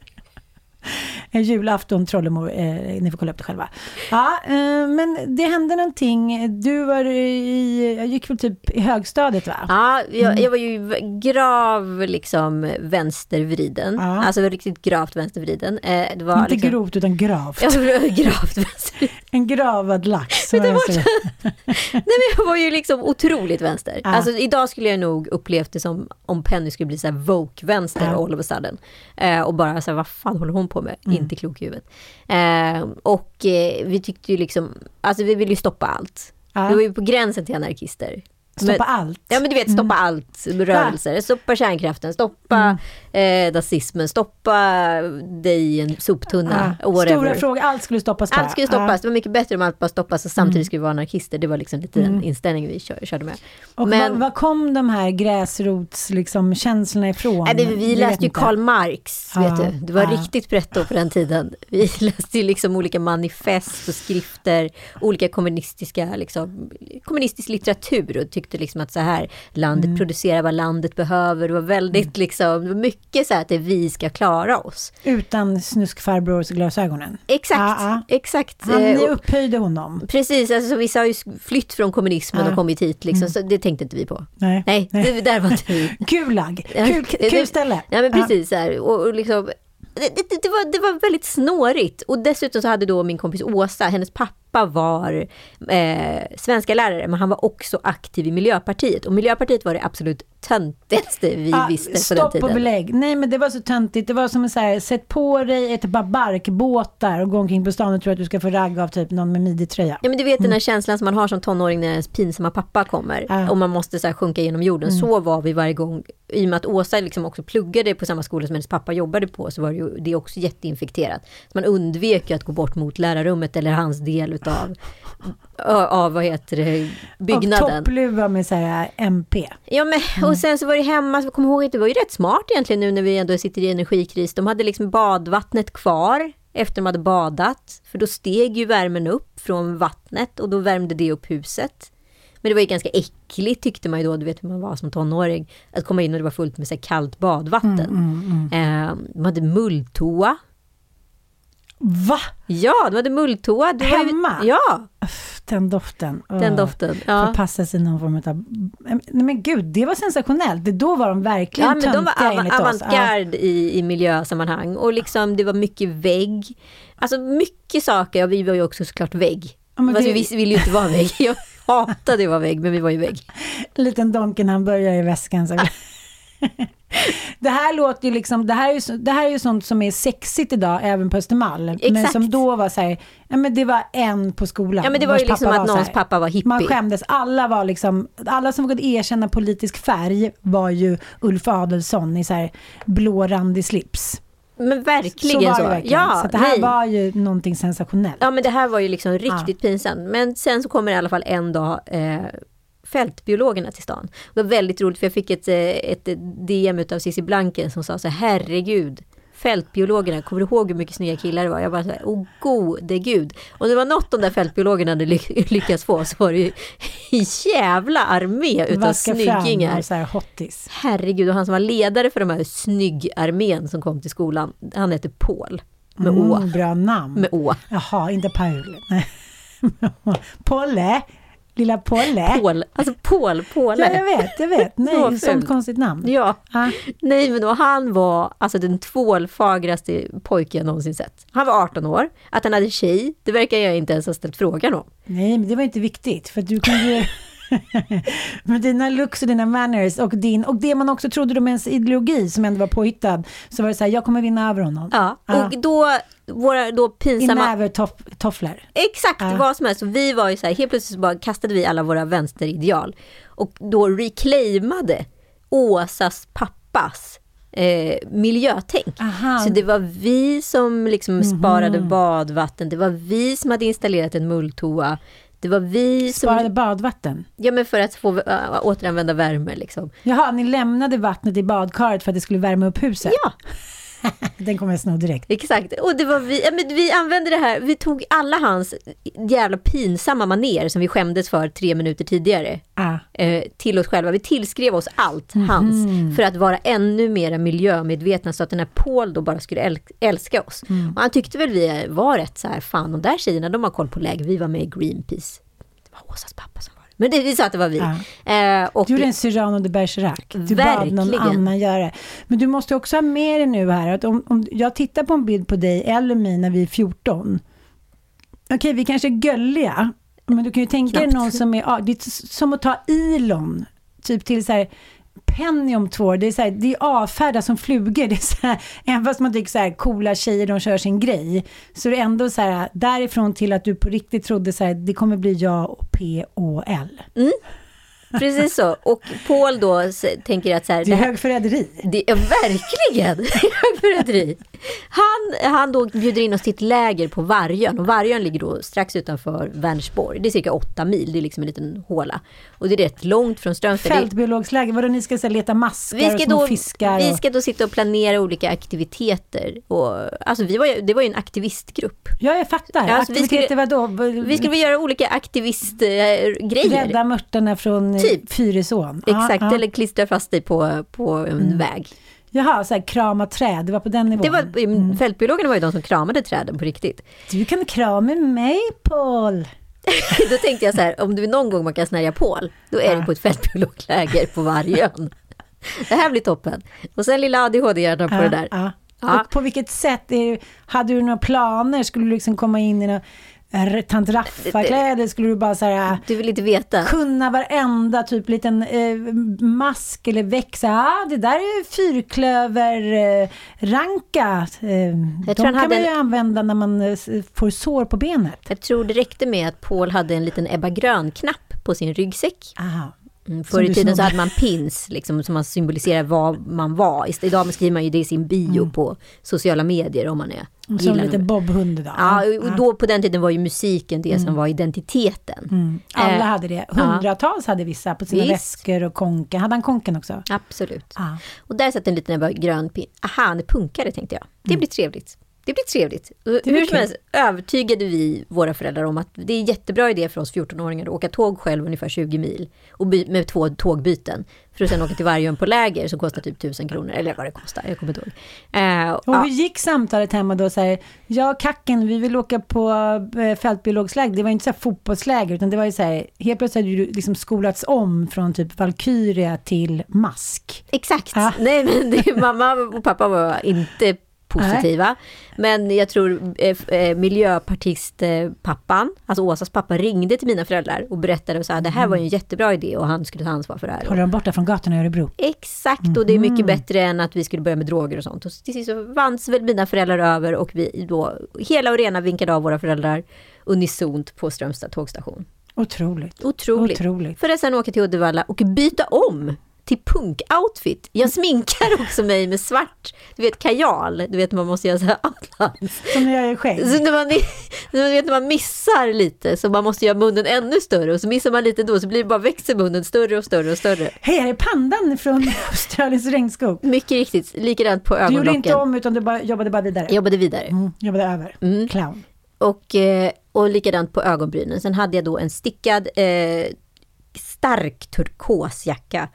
En julafton, trollemor, eh, ni får kolla upp det själva. Ja, eh, men det hände någonting. Du var i, jag gick väl typ i högstadiet va? Ja, jag, Mm. jag var ju grav liksom vänstervriden. Ja. Alltså riktigt gravt vänstervriden. Eh, det var Inte liksom, grovt utan gravt. Jag var gravt vänstervriden. En gravad lax. Flytta bort. Nej men jag var ju liksom otroligt vänster. Ja. Alltså idag skulle jag nog upplevt det som om Penny skulle bli så här woke-vänster Ja. all of a sudden. Eh, och bara så här, vad fan håller hon på med? Mm. Inte klok i huvudet. Eh, och eh, vi tyckte ju liksom, alltså vi ville ju stoppa allt. Ja. Vi var ju på gränsen till anarkister. Stoppa Men- allt. Ja men du vet, stoppa Mm. allt, rörelser. Stoppa kärnkraften, stoppa eh, nazismen, stoppa dig i en soptunna. Whatever. Stora frågor, allt skulle stoppas bara. Allt skulle stoppas. Ja. Det var mycket bättre om allt bara stoppas och samtidigt Mm. skulle vi vara anarkister. Det var liksom lite den Mm. inställningen vi kör, körde med. Och Men- var, kom de här gräsrots liksom, känslorna ifrån? Men vi Jag läste ju inte. Karl Marx, Ja, vet du. Det var riktigt pretto på den tiden. Vi läste ju liksom olika manifest och skrifter, olika kommunistiska, liksom, kommunistisk litteratur och tyckte liksom att så här, landet Mm. producerar vad landet behöver. Det var väldigt liksom, det var mycket så här att det vi ska klara oss. Utan snuskfarbrors-glasögonen. Exakt, Ja, ja. exakt. Han, Eh, upphöjde honom. Precis, alltså, så vissa har ju flytt från kommunismen Ja. och kommit hit, liksom, Mm. så det tänkte inte vi på. Nej. Nej, Det, där var inte vi. Gulag. Kul, kul ställe. Ja men precis så här, och, och liksom, det, det, det, var, det var väldigt snårigt. Och dessutom så hade då min kompis Åsa, hennes pappa var eh, svenska lärare men han var också aktiv i Miljöpartiet. Och Miljöpartiet var det absolut töntigaste vi Ja, visste på den stopp tiden. och belägg. Nej men det var så töntigt. Det var som så här, sätt på dig ett par barkbåtar och gå omkring på stan och tro att du ska få ragg av typ någon med midjetröja. Ja men du vet den här känslan som man har som tonåring när ens pinsamma pappa kommer Ja. och man måste så här sjunka genom jorden. Mm. Så var vi varje gång. I och med att Åsa liksom också pluggade på samma skola som hennes pappa jobbade på så var det ju det också jätteinfekterat. Så man undvek ju att gå bort mot lärarrummet eller hans del utav av vad heter det, byggnaden. toppluva med så här MP. Ja men Mm. och sen så var det hemma, så kom ihåg att det var ju rätt smart egentligen nu när vi ändå sitter i energikris. De hade liksom badvattnet kvar efter de hade badat. För då steg ju värmen upp från vattnet och då värmde det upp huset. Men det var ju ganska äckligt tyckte man ju då, du vet hur man var som tonåring. Att komma in och det var fullt med så här kallt badvatten. Mm, Eh, de hade mulltoa. Va? Ja, de hade mulltoa. Det var ju- Hemma? Ja, Den doften. den doften. Ja. Förpassa sig i någon form av... Nej men gud, det var sensationellt. Det, då var de verkligen Ja, men de var töntiga av- oss. Ja. avantgarde i, i miljösammanhang och liksom det var mycket vägg. Alltså mycket saker, ja, vi var ju också såklart vägg. Ja, men Fast det- vi ville ju inte vara vägg. Jag hatade att vara vägg, men vi var ju vägg. liten Donken hamburgare i väskan. Så. Det här låter ju liksom, det här, är ju, så- det här är ju sånt som är sexigt idag, även på Östermalm. Men Exakt. som då var så här, ja men det var en på skolan. Ja, men det var ju liksom att så någons här- pappa var hippie. Man skämdes, alla var liksom, alla som vågade erkänna politisk färg var ju Ulf Adelsohn i så här blårandig slips. Men verkligen så. så. Var det verkligen. Ja, så det här nej. var ju någonting sensationellt. Ja, men det här var ju liksom riktigt pinsamt. Men sen så kommer i alla fall en dag eh, fältbiologerna till stan. Det var väldigt roligt för jag fick ett, eh, ett DM utav Cissi Blanken som sa så här, herregud, fältbiologerna, kommer du ihåg hur mycket snygga killar det var? Jag bara så här, åh gode gud. Och det var något de där fältbiologerna hade ly- lyckats få så var det ju en jävla armé utav Vaska fram snyggingar. och så här hottis. Herregud, och han som var ledare för de här snyggarmén som kom till skolan, han hette Paul. Med Å. Mm, bra namn. Med Å. Jaha, inte Paul. Polle. Lilla Polle. Paul, alltså Paul, Paul. Ja, jag vet, jag vet. Nej, sånt konstigt namn. Ja, Ah. nej men då, han var alltså den tvålfagraste pojke jag någonsin sett. Han var 18 år, att han hade tjej, det verkar jag inte ens ha ställt frågan om. Nej, men det var inte viktigt. För du kunde ju... med dina looks och dina manners och, din, och det man också trodde om ens ideologi som ändå var påhittad. Så var det så här, jag kommer vinna över honom. Ja, och då, våra då I pinsamma... nävertofflor. Exakt Ja. vad som helst. Så vi var ju så här, helt plötsligt så bara kastade vi alla våra vänsterideal. Och då reclaimade Åsas pappas eh, miljötänk. Aha. Så det var vi som liksom Mhm. sparade badvatten, det var vi som hade installerat en mulltoa. Det var vi som... Sparade badvatten. Ja men för att få äh, återanvända värme liksom. Jaha, ni lämnade vattnet i badkaret för att det skulle värma upp huset? Ja, Den kommer jag sno direkt. exakt. Och det var vi, ja, men vi använde det här, vi tog alla hans jävla pinsamma maner som vi skämdes för tre minuter tidigare. Ah. eh, till oss själva. Vi tillskrev oss allt hans för att vara ännu mer miljömedvetna så att den här Paul då bara skulle äl- älska oss. Och han tyckte väl vi var rätt så här, fan de där tjejerna de har koll på läge. Vi var med i Greenpeace. Det var Åsas pappa som. Men det, vi sa att det var vi. Eh, och Du gjorde en Cyrano de Bergerac. Du bad någon Verkligen. annan göra det. Men du måste också ha med dig nu här att om, om jag tittar på en bild på dig eller mig när vi är 14. Okej, vi kanske är gulliga. Men du kan ju tänka dig Knappt. någon som är, ja, det är som att ta Elon, typ till så här Penny om två år, det är, så här, det är avfärda som flugor. Det är så här, även fast man tycker så här, coola tjejer, de kör sin grej. Så det är ändå så här, därifrån till att du på riktigt trodde så här, det kommer bli jag och P-O-L. Precis så. Och Paul då tänker att så här, Det är högförräderi. Det, ja, verkligen! Det är högförräderi. Han, han då bjuder in oss till ett läger på Vargön och Vargön ligger då strax utanför Vänersborg. Det är cirka åtta mil, det är liksom en liten håla. Och det är rätt långt från Strömstad. Det är- Fältbiologsläge, vadå ni ska så här, leta maskar vi och ska, små då, fiskar? vi och... ska då sitta och planera olika aktiviteter. Och, alltså vi var, det var ju en aktivistgrupp. Ja, jag fattar. Alltså, vi Aktiviteter skulle- vadå? Vi skulle göra olika aktivistgrejer. Rädda mörtarna från Typ. typ. Fyrisån? Exakt, ja. eller klistra fast dig på, på en väg. Jaha, så här, krama träd, det var på den nivån. Det var, Fältbiologerna var ju de som kramade träden på riktigt. Du kan krama mig, Paul. Då tänkte jag så här, om är någon gång man kan snärja Paul, då är det på ett fältbiologläger på Vargön. Det här blir toppen. Och sen lilla ADHD-hjärnan på det där. Ja. Ja. Och på vilket sätt, är, hade du några planer? Skulle du liksom komma in i eh, tant Raffa-kläder? Skulle du bara så här, Du vill inte veta. kunna varenda typ liten eh, mask eller växa? Ah, det där är fyrklöverranka. Eh, de tror kan man ju en- använda när man eh, får sår på benet. Jag tror det räckte med att Paul hade en liten Ebba Grön-knapp på sin ryggsäck. Aha. Mm, Förr i tiden så hade man pins, liksom, som man symboliserar vad man var. Idag skriver man ju det i sin bio på sociala medier om man är Som gillar lite bobhund idag. Ja, och då på den tiden var ju musiken det som var identiteten. Mm. Alla Eh, hade det. Hundratals hade vissa på sina Visst. väskor och konken. Hade han konken också? Absolut. Ja. Och där satt en liten grön pin. Aha, han är punkare tänkte jag. Det blir trevligt. Det blir trevligt. Blir Hur som helst övertygade vi våra föräldrar om att det är en jättebra idé för oss 14-åringar att åka tåg själv ungefär 20 mil och med två tågbyten. För att sen åka till Vargön på läger som kostar typ 1000 kronor, eller vad det kostar, jag kommer inte ihåg. Eh, Och ja, hur gick samtalet hemma då? Så här, ja, kacken, vi vill åka på eh, fältbiologsläger. Det var ju inte så här fotbollsläger, utan det var ju så här, helt plötsligt hade du liksom skolats om från typ Valkyria till mask. Exakt. Ja. Nej, men det, mamma och pappa var inte positiva. Men jag tror eh, eh, miljöpartistpappan, alltså Åsas pappa, ringde till mina föräldrar och berättade och sa att det här var ju en jättebra idé och han skulle ta ansvar för det här. Håller de borta från gatorna i Örebro? Exakt, och det är mycket bättre än att vi skulle börja med droger och sånt. Och till sist så vanns väl mina föräldrar över och vi då, hela och rena vinkade av våra föräldrar unisont på Strömstad tågstation. Otroligt. Otroligt. Otroligt. För att sen åka till Uddevalla och byta om till punkoutfit. Jag sminkar också mig med svart, du vet kajal, du vet man måste göra så här outlines. Som ni gör själv. Så när man, du vet, när man missar lite så man måste göra munnen ännu större och så missar man lite då så blir det bara växer munnen större och större och större. Hej, här är pandan från Australiens regnskog. Mycket riktigt, likadant på Du gjorde ögonlocken. inte om, utan du bara, jobbade bara vidare. Jag jobbade vidare. Mm, jobbade över. Mm. Clown. Och, eh, och likadant på ögonbrynen. Sen hade jag då en stickad eh, stark turkosjacka,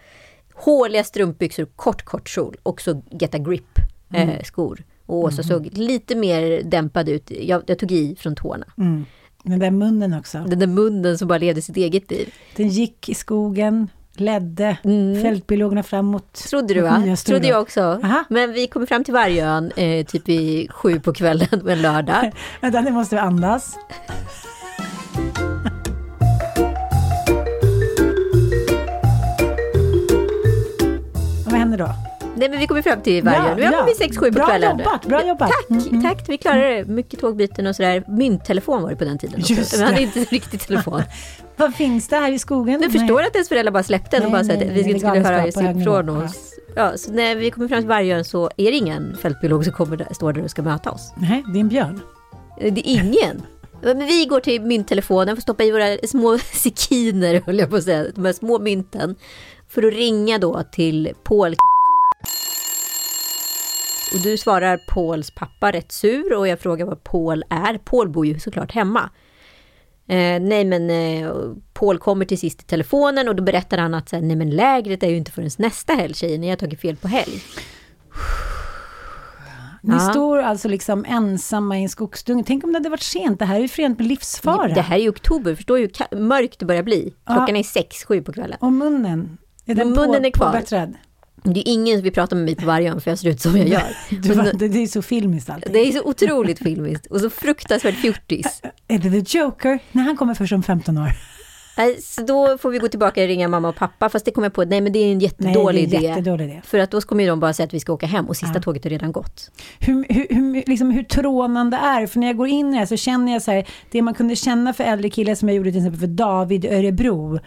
håliga strumpbyxor, kort kort kjol och så Get a Grip eh, Mm. skor. Och Åsa såg lite mer dämpad ut. Jag, jag tog i från tårna. Mm. Den där munnen också. Den där munnen som bara levde sitt eget liv. Den gick i skogen, ledde Mm. fältbiologerna framåt. Trodde du va? Trodde jag också. Aha. Men vi kommer fram till Vargön eh, typ i sju på kvällen en lördag. Vänta, nu måste vi andas. Händer då? Nej men vi kommer fram till Vargön. Ja, Nu är ja. vi sex, sju på Bra kvällen. jobbat, bra jobbat. Tack, Mm, mm. tack. Vi klarade det. Mycket tågbyten och sådär. Mynttelefon var det på den tiden också. Just Vi hade inte riktigt telefon. Vad finns det här i skogen? Du förstår att ens föräldrar bara släppte den och bara sa att vi nej, skulle höra ifrån nivå. oss. Ja, så när vi kommer fram till Vargön så är det ingen fältbiolog som kommer där, står där och ska möta oss. Nej, det är en björn. Det är ingen. Men vi går till mynttelefonen, får stoppa i våra små sekiner, höll jag på att säga, de här små mynten, för att ringa då till Paul och du svarar Pauls pappa rätt sur och jag frågar vad Paul är. Paul bor ju såklart hemma. Eh, nej men eh, Paul kommer till sist i telefonen och då berättar han att nej men lägret är ju inte förrän nästa helg tjejer, ni har tagit fel på helg. Ni Ja. står alltså liksom ensamma i en skogsdunge. Tänk om det hade varit sent. Det här är ju förenat med livsfara. Det här är ju oktober, förstår ju mörkt det börjar bli. Klockan Ja. är sex, sju på kvällen. Och munnen? Är Men munnen på, är kvar. påbättrad? Det är ingen som vill prata med mig på Vargön för jag ser ut som jag gör. Du, var- det, det är så filmiskt allting. Det är så otroligt filmiskt och så fruktansvärt fjortis. Är det The Joker? Nej, han kommer först om 15 år. Så då får vi gå tillbaka och ringa mamma och pappa, fast det kommer jag på, nej men det är en jättedålig Nej, är idé. jättedålig idé. För att då kommer de bara säga att vi ska åka hem och sista Ja. tåget har redan gått. hur, hur, hur, liksom, hur trånande är? För när jag går in i det här så känner jag så här, det man kunde känna för äldre killar som jag gjorde till exempel för David Örebro.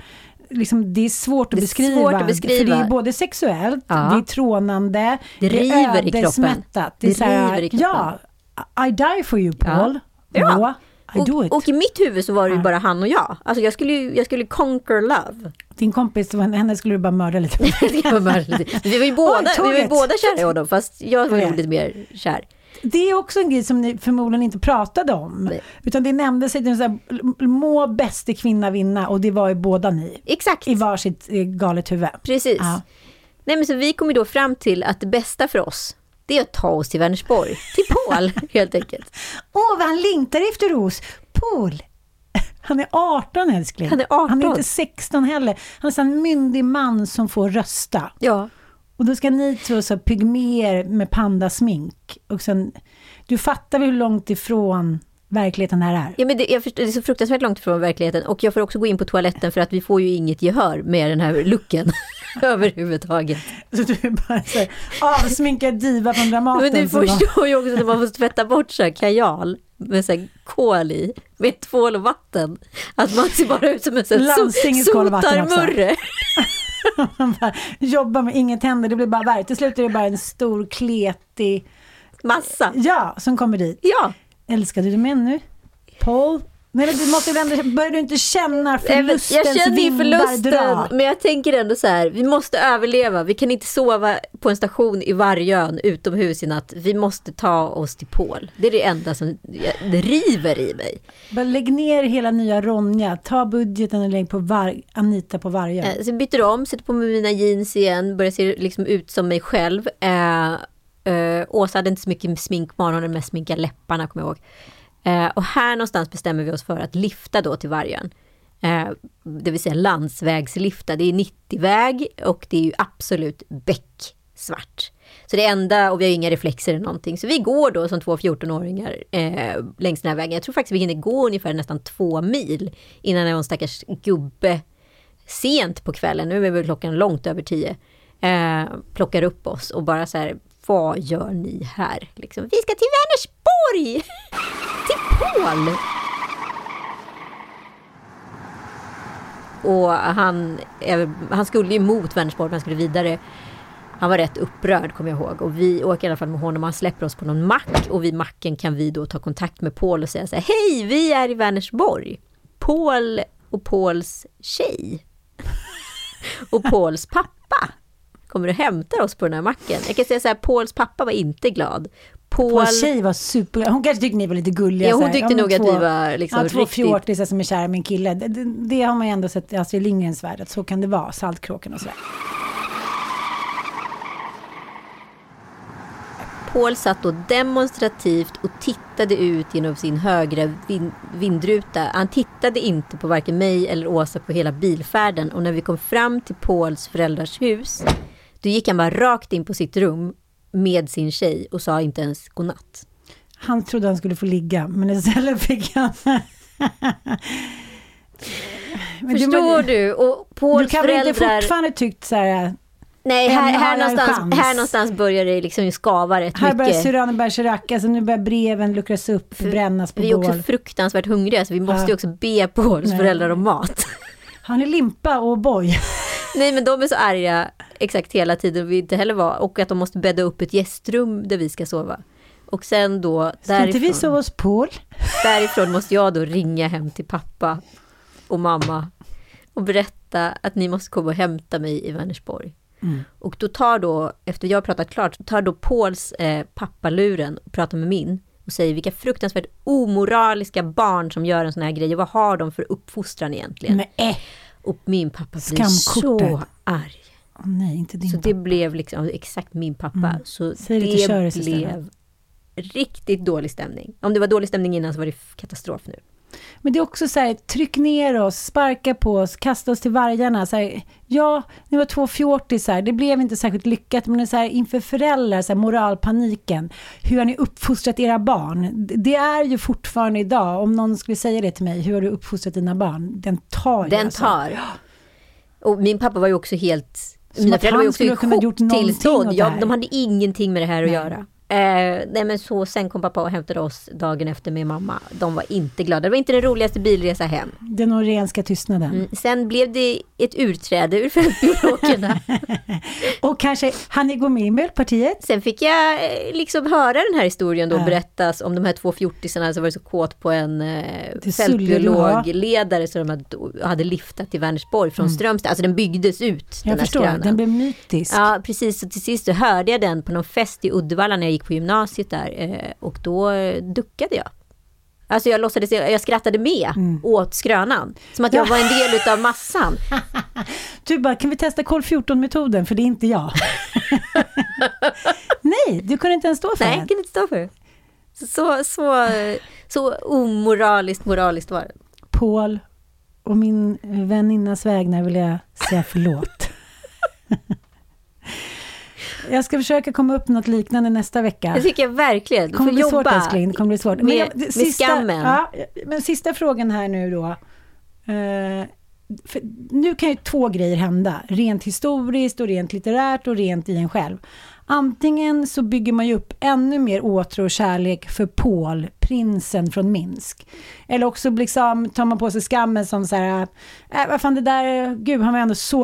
Liksom, det är svårt att, Det är beskriva, svårt att beskriva. För det är både sexuellt, Ja. det är trånande, Det river i kroppen. ödesmättat. Det, är Det så här, river i kroppen. Ja, I die for you Paul. Ja. Ja. I do Och, it. och i mitt huvud så var det ju bara han och jag. Alltså jag skulle, ju- jag skulle conquer love. Din kompis, henne skulle du bara mörda lite. Det vi var ju båda, vi var båda kära i honom, fast jag var ju lite mer kär. Det är också en grej som ni förmodligen inte pratade om. Nej. Utan det nämndes sig till så här, må bäste kvinna vinna och det var ju båda ni. Exakt, I varsitt eh, galet huvud. precis. Ja. Nej men så vi kom ju då fram till att det bästa för oss, det är att ta oss till Vänersborg, till Paul helt enkelt. Åh, vad han längtar efter oss! Paul! Han är 18 älskling. Han är 18. Han är inte 16 heller. Han är en myndig man som får rösta. Ja. Och då ska ni två så pygmer med pandasmink. Och sen, du fattar väl hur långt ifrån verkligheten här är? Ja, men det, jag förstår, det är så fruktansvärt långt ifrån verkligheten och jag får också gå in på toaletten för att vi får ju inget gehör med den här looken överhuvudtaget. Så du är bara så här, avsminkad diva från Dramaten. Men du förstår ju också att man måste tvätta bort så här kajal med så här kol i, med tvål och vatten. Att man ser bara ut som en sån sotarmurre. Man bara jobbar med inget händer, det blir bara värre. Till slut är det bara en stor kletig, Massa. ja, som kommer dit. Ja, Älskar du dem ännu? Paul? Nej men du måste väl ändå, börjar du inte känna förlustens jag känner ju förlusten, dra? men jag tänker ändå så här, vi måste överleva. Vi kan inte sova på en station i Vargön utomhus i natt. Vi måste ta oss till Pol. Det är det enda som det river i mig. Bara lägg ner hela nya Ronja, ta budgeten och lägg på var, Anita på varje. Eh, jag byter om, sätter på mig mina jeans igen, börjar se liksom ut som mig själv. Eh, eh, Åsa hade inte så mycket smink på morgonen, mest sminka läpparna kommer jag ihåg. Eh, och här någonstans bestämmer vi oss för att lifta då till Vargön. Eh, det vill säga landsvägslifta. Det är 90-väg och det är ju absolut becksvart. Så det enda, och vi har ju inga reflexer eller någonting, så vi går då som två 14-åringar eh, längs den här vägen. Jag tror faktiskt vi hinner gå ungefär nästan två mil innan någon stackars gubbe sent på kvällen, nu är väl klockan långt över tio, eh, plockar upp oss och bara så här, vad gör ni här? Liksom, vi ska till Vänersborg! Till Paul! Och han, han skulle ju mot Vänersborg, men han skulle vidare. Han var rätt upprörd kommer jag ihåg och vi åker i alla fall med honom. Han släpper oss på någon mack och vid macken kan vi då ta kontakt med Paul och säga så här, hej vi är i Vänersborg. Paul och Pauls tjej och Pauls pappa kommer och hämtar oss på den här macken. Jag kan säga så här, Pauls pappa var inte glad. Paul, Paul tjej var super, hon kanske tyckte ni var lite gulliga. Ja, hon tyckte nog att två- vi var liksom ja, två riktigt- fjortisar som är kära med en kille. Det, det, det har man ju ändå sett i Astrid Lindgrens värld, att så kan det vara, Saltkråkan och sådär. Paul satt då demonstrativt och tittade ut genom sin högra vin- vindruta. Han tittade inte på varken mig eller Åsa på hela bilfärden och när vi kom fram till Pauls föräldrars hus då gick han bara rakt in på sitt rum med sin tjej och sa inte ens godnatt. Han trodde han skulle få ligga, men istället fick han... Förstår men- du? Och Pauls Du kan väl inte föräldrar... fortfarande tyckt så här, Nej, här, här, någonstans, här någonstans börjar det liksom skava rätt här börjar mycket. Cyrano Bergerac, alltså nu börjar breven luckras upp, brännas på Vi är också bål. fruktansvärt hungriga så vi måste Ja. ju också be Pauls föräldrar om mat. Han är limpa och boy. Nej men de är så arga exakt hela tiden och vi inte heller var och att de måste bädda upp ett gästrum där vi ska sova. Och sen då Ska inte vi sova hos Paul? därifrån måste jag då ringa hem till pappa och mamma och berätta att ni måste komma och hämta mig i Vänersborg. Och då tar då, efter jag har pratat klart, tar då Pauls eh, pappa luren och pratar med min och säger vilka fruktansvärt omoraliska barn som gör en sån här grej och vad har de för uppfostran egentligen? Nej, Och min pappa blir så arg. Nej, inte din Så pappa. det blev liksom exakt min pappa. Mm. Så Säg det det blev istället. riktigt dålig stämning. Om det var dålig stämning innan så var det katastrof nu. Men det är också så här, tryck ner oss, sparka på oss, kasta oss till vargarna. Så här, ja, ni var två fjortisar, det blev inte särskilt lyckat, men så här, inför föräldrar, så här, moralpaniken. Hur har ni uppfostrat era barn? Det är ju fortfarande idag, om någon skulle säga det till mig, hur har du uppfostrat dina barn? Den tar ju Den alltså. tar. Och min pappa var ju också helt... Mina föräldrar var ju också i chocktillstånd. Ja, de hade ingenting med det här att Nej. göra. Eh, nej men så, sen kom pappa och hämtade oss dagen efter med mamma. De var inte glada. Det var inte den roligaste bilresa hem. Den norrenska tystnaden. Mm. Sen blev det ett utträde ur fältbiologerna. Och kanske, han ni gå med i Miljöpartiet? Sen fick jag eh, liksom höra den här historien då Ja. berättas om de här två fjortisarna som var så kåt på en eh, fältbiologledare som de hade, hade liftat till Vänersborg från Strömstad. Alltså den byggdes ut. den Jag där förstår, den blev mytisk. Ja, precis. Och till sist så hörde jag den på någon fest i Uddevalla när jag gick på gymnasiet där. Eh, och då eh, duckade jag. Alltså jag låtsades, jag skrattade med Mm. åt skrönan. Som att jag var en del utav massan. Du bara, kan vi testa kol 14-metoden? För det är inte jag. Nej, du kunde inte ens stå för Nej, den. jag kunde inte stå för det. Så, så, så omoraliskt moraliskt var det. Paul och min väninnas vägnar vill jag säga förlåt. Jag ska försöka komma upp något liknande nästa vecka. Det tycker jag verkligen. Du kommer får bli svårt jobba älskling, det kommer bli svårt. med, jag- med skammen. Ja, men sista frågan här nu då. För nu kan ju två grejer hända, rent historiskt och rent litterärt och rent i en själv. Antingen så bygger man ju upp ännu mer åtrå och kärlek för Paul, prinsen från Minsk. Eller också liksom tar man på sig skammen som så här, äh, vad fan det där, gud han var ändå så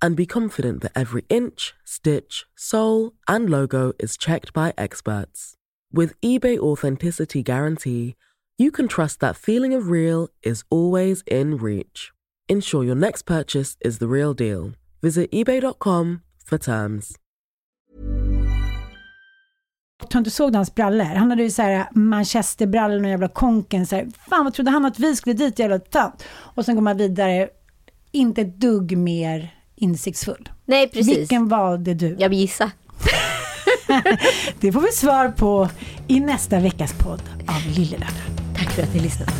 and be confident that every inch, stitch, sole, and logo is checked by experts. With eBay Authenticity Guarantee, you can trust that feeling of real is always in reach. Ensure your next purchase is the real deal. Visit eBay.com for terms. jag inte såg hans brallor. Han hade ju så här manchesterbrallor och jävla konken. Så här, Fan vad trodde han att vi skulle dit jävla tant? Och sen går man vidare, inte ett dugg mer insiktsfull. Nej, precis. Vilken valde du? Jag vill gissa. Det får vi svar på i nästa veckas podd av Lillelördag. Tack för att ni lyssnade.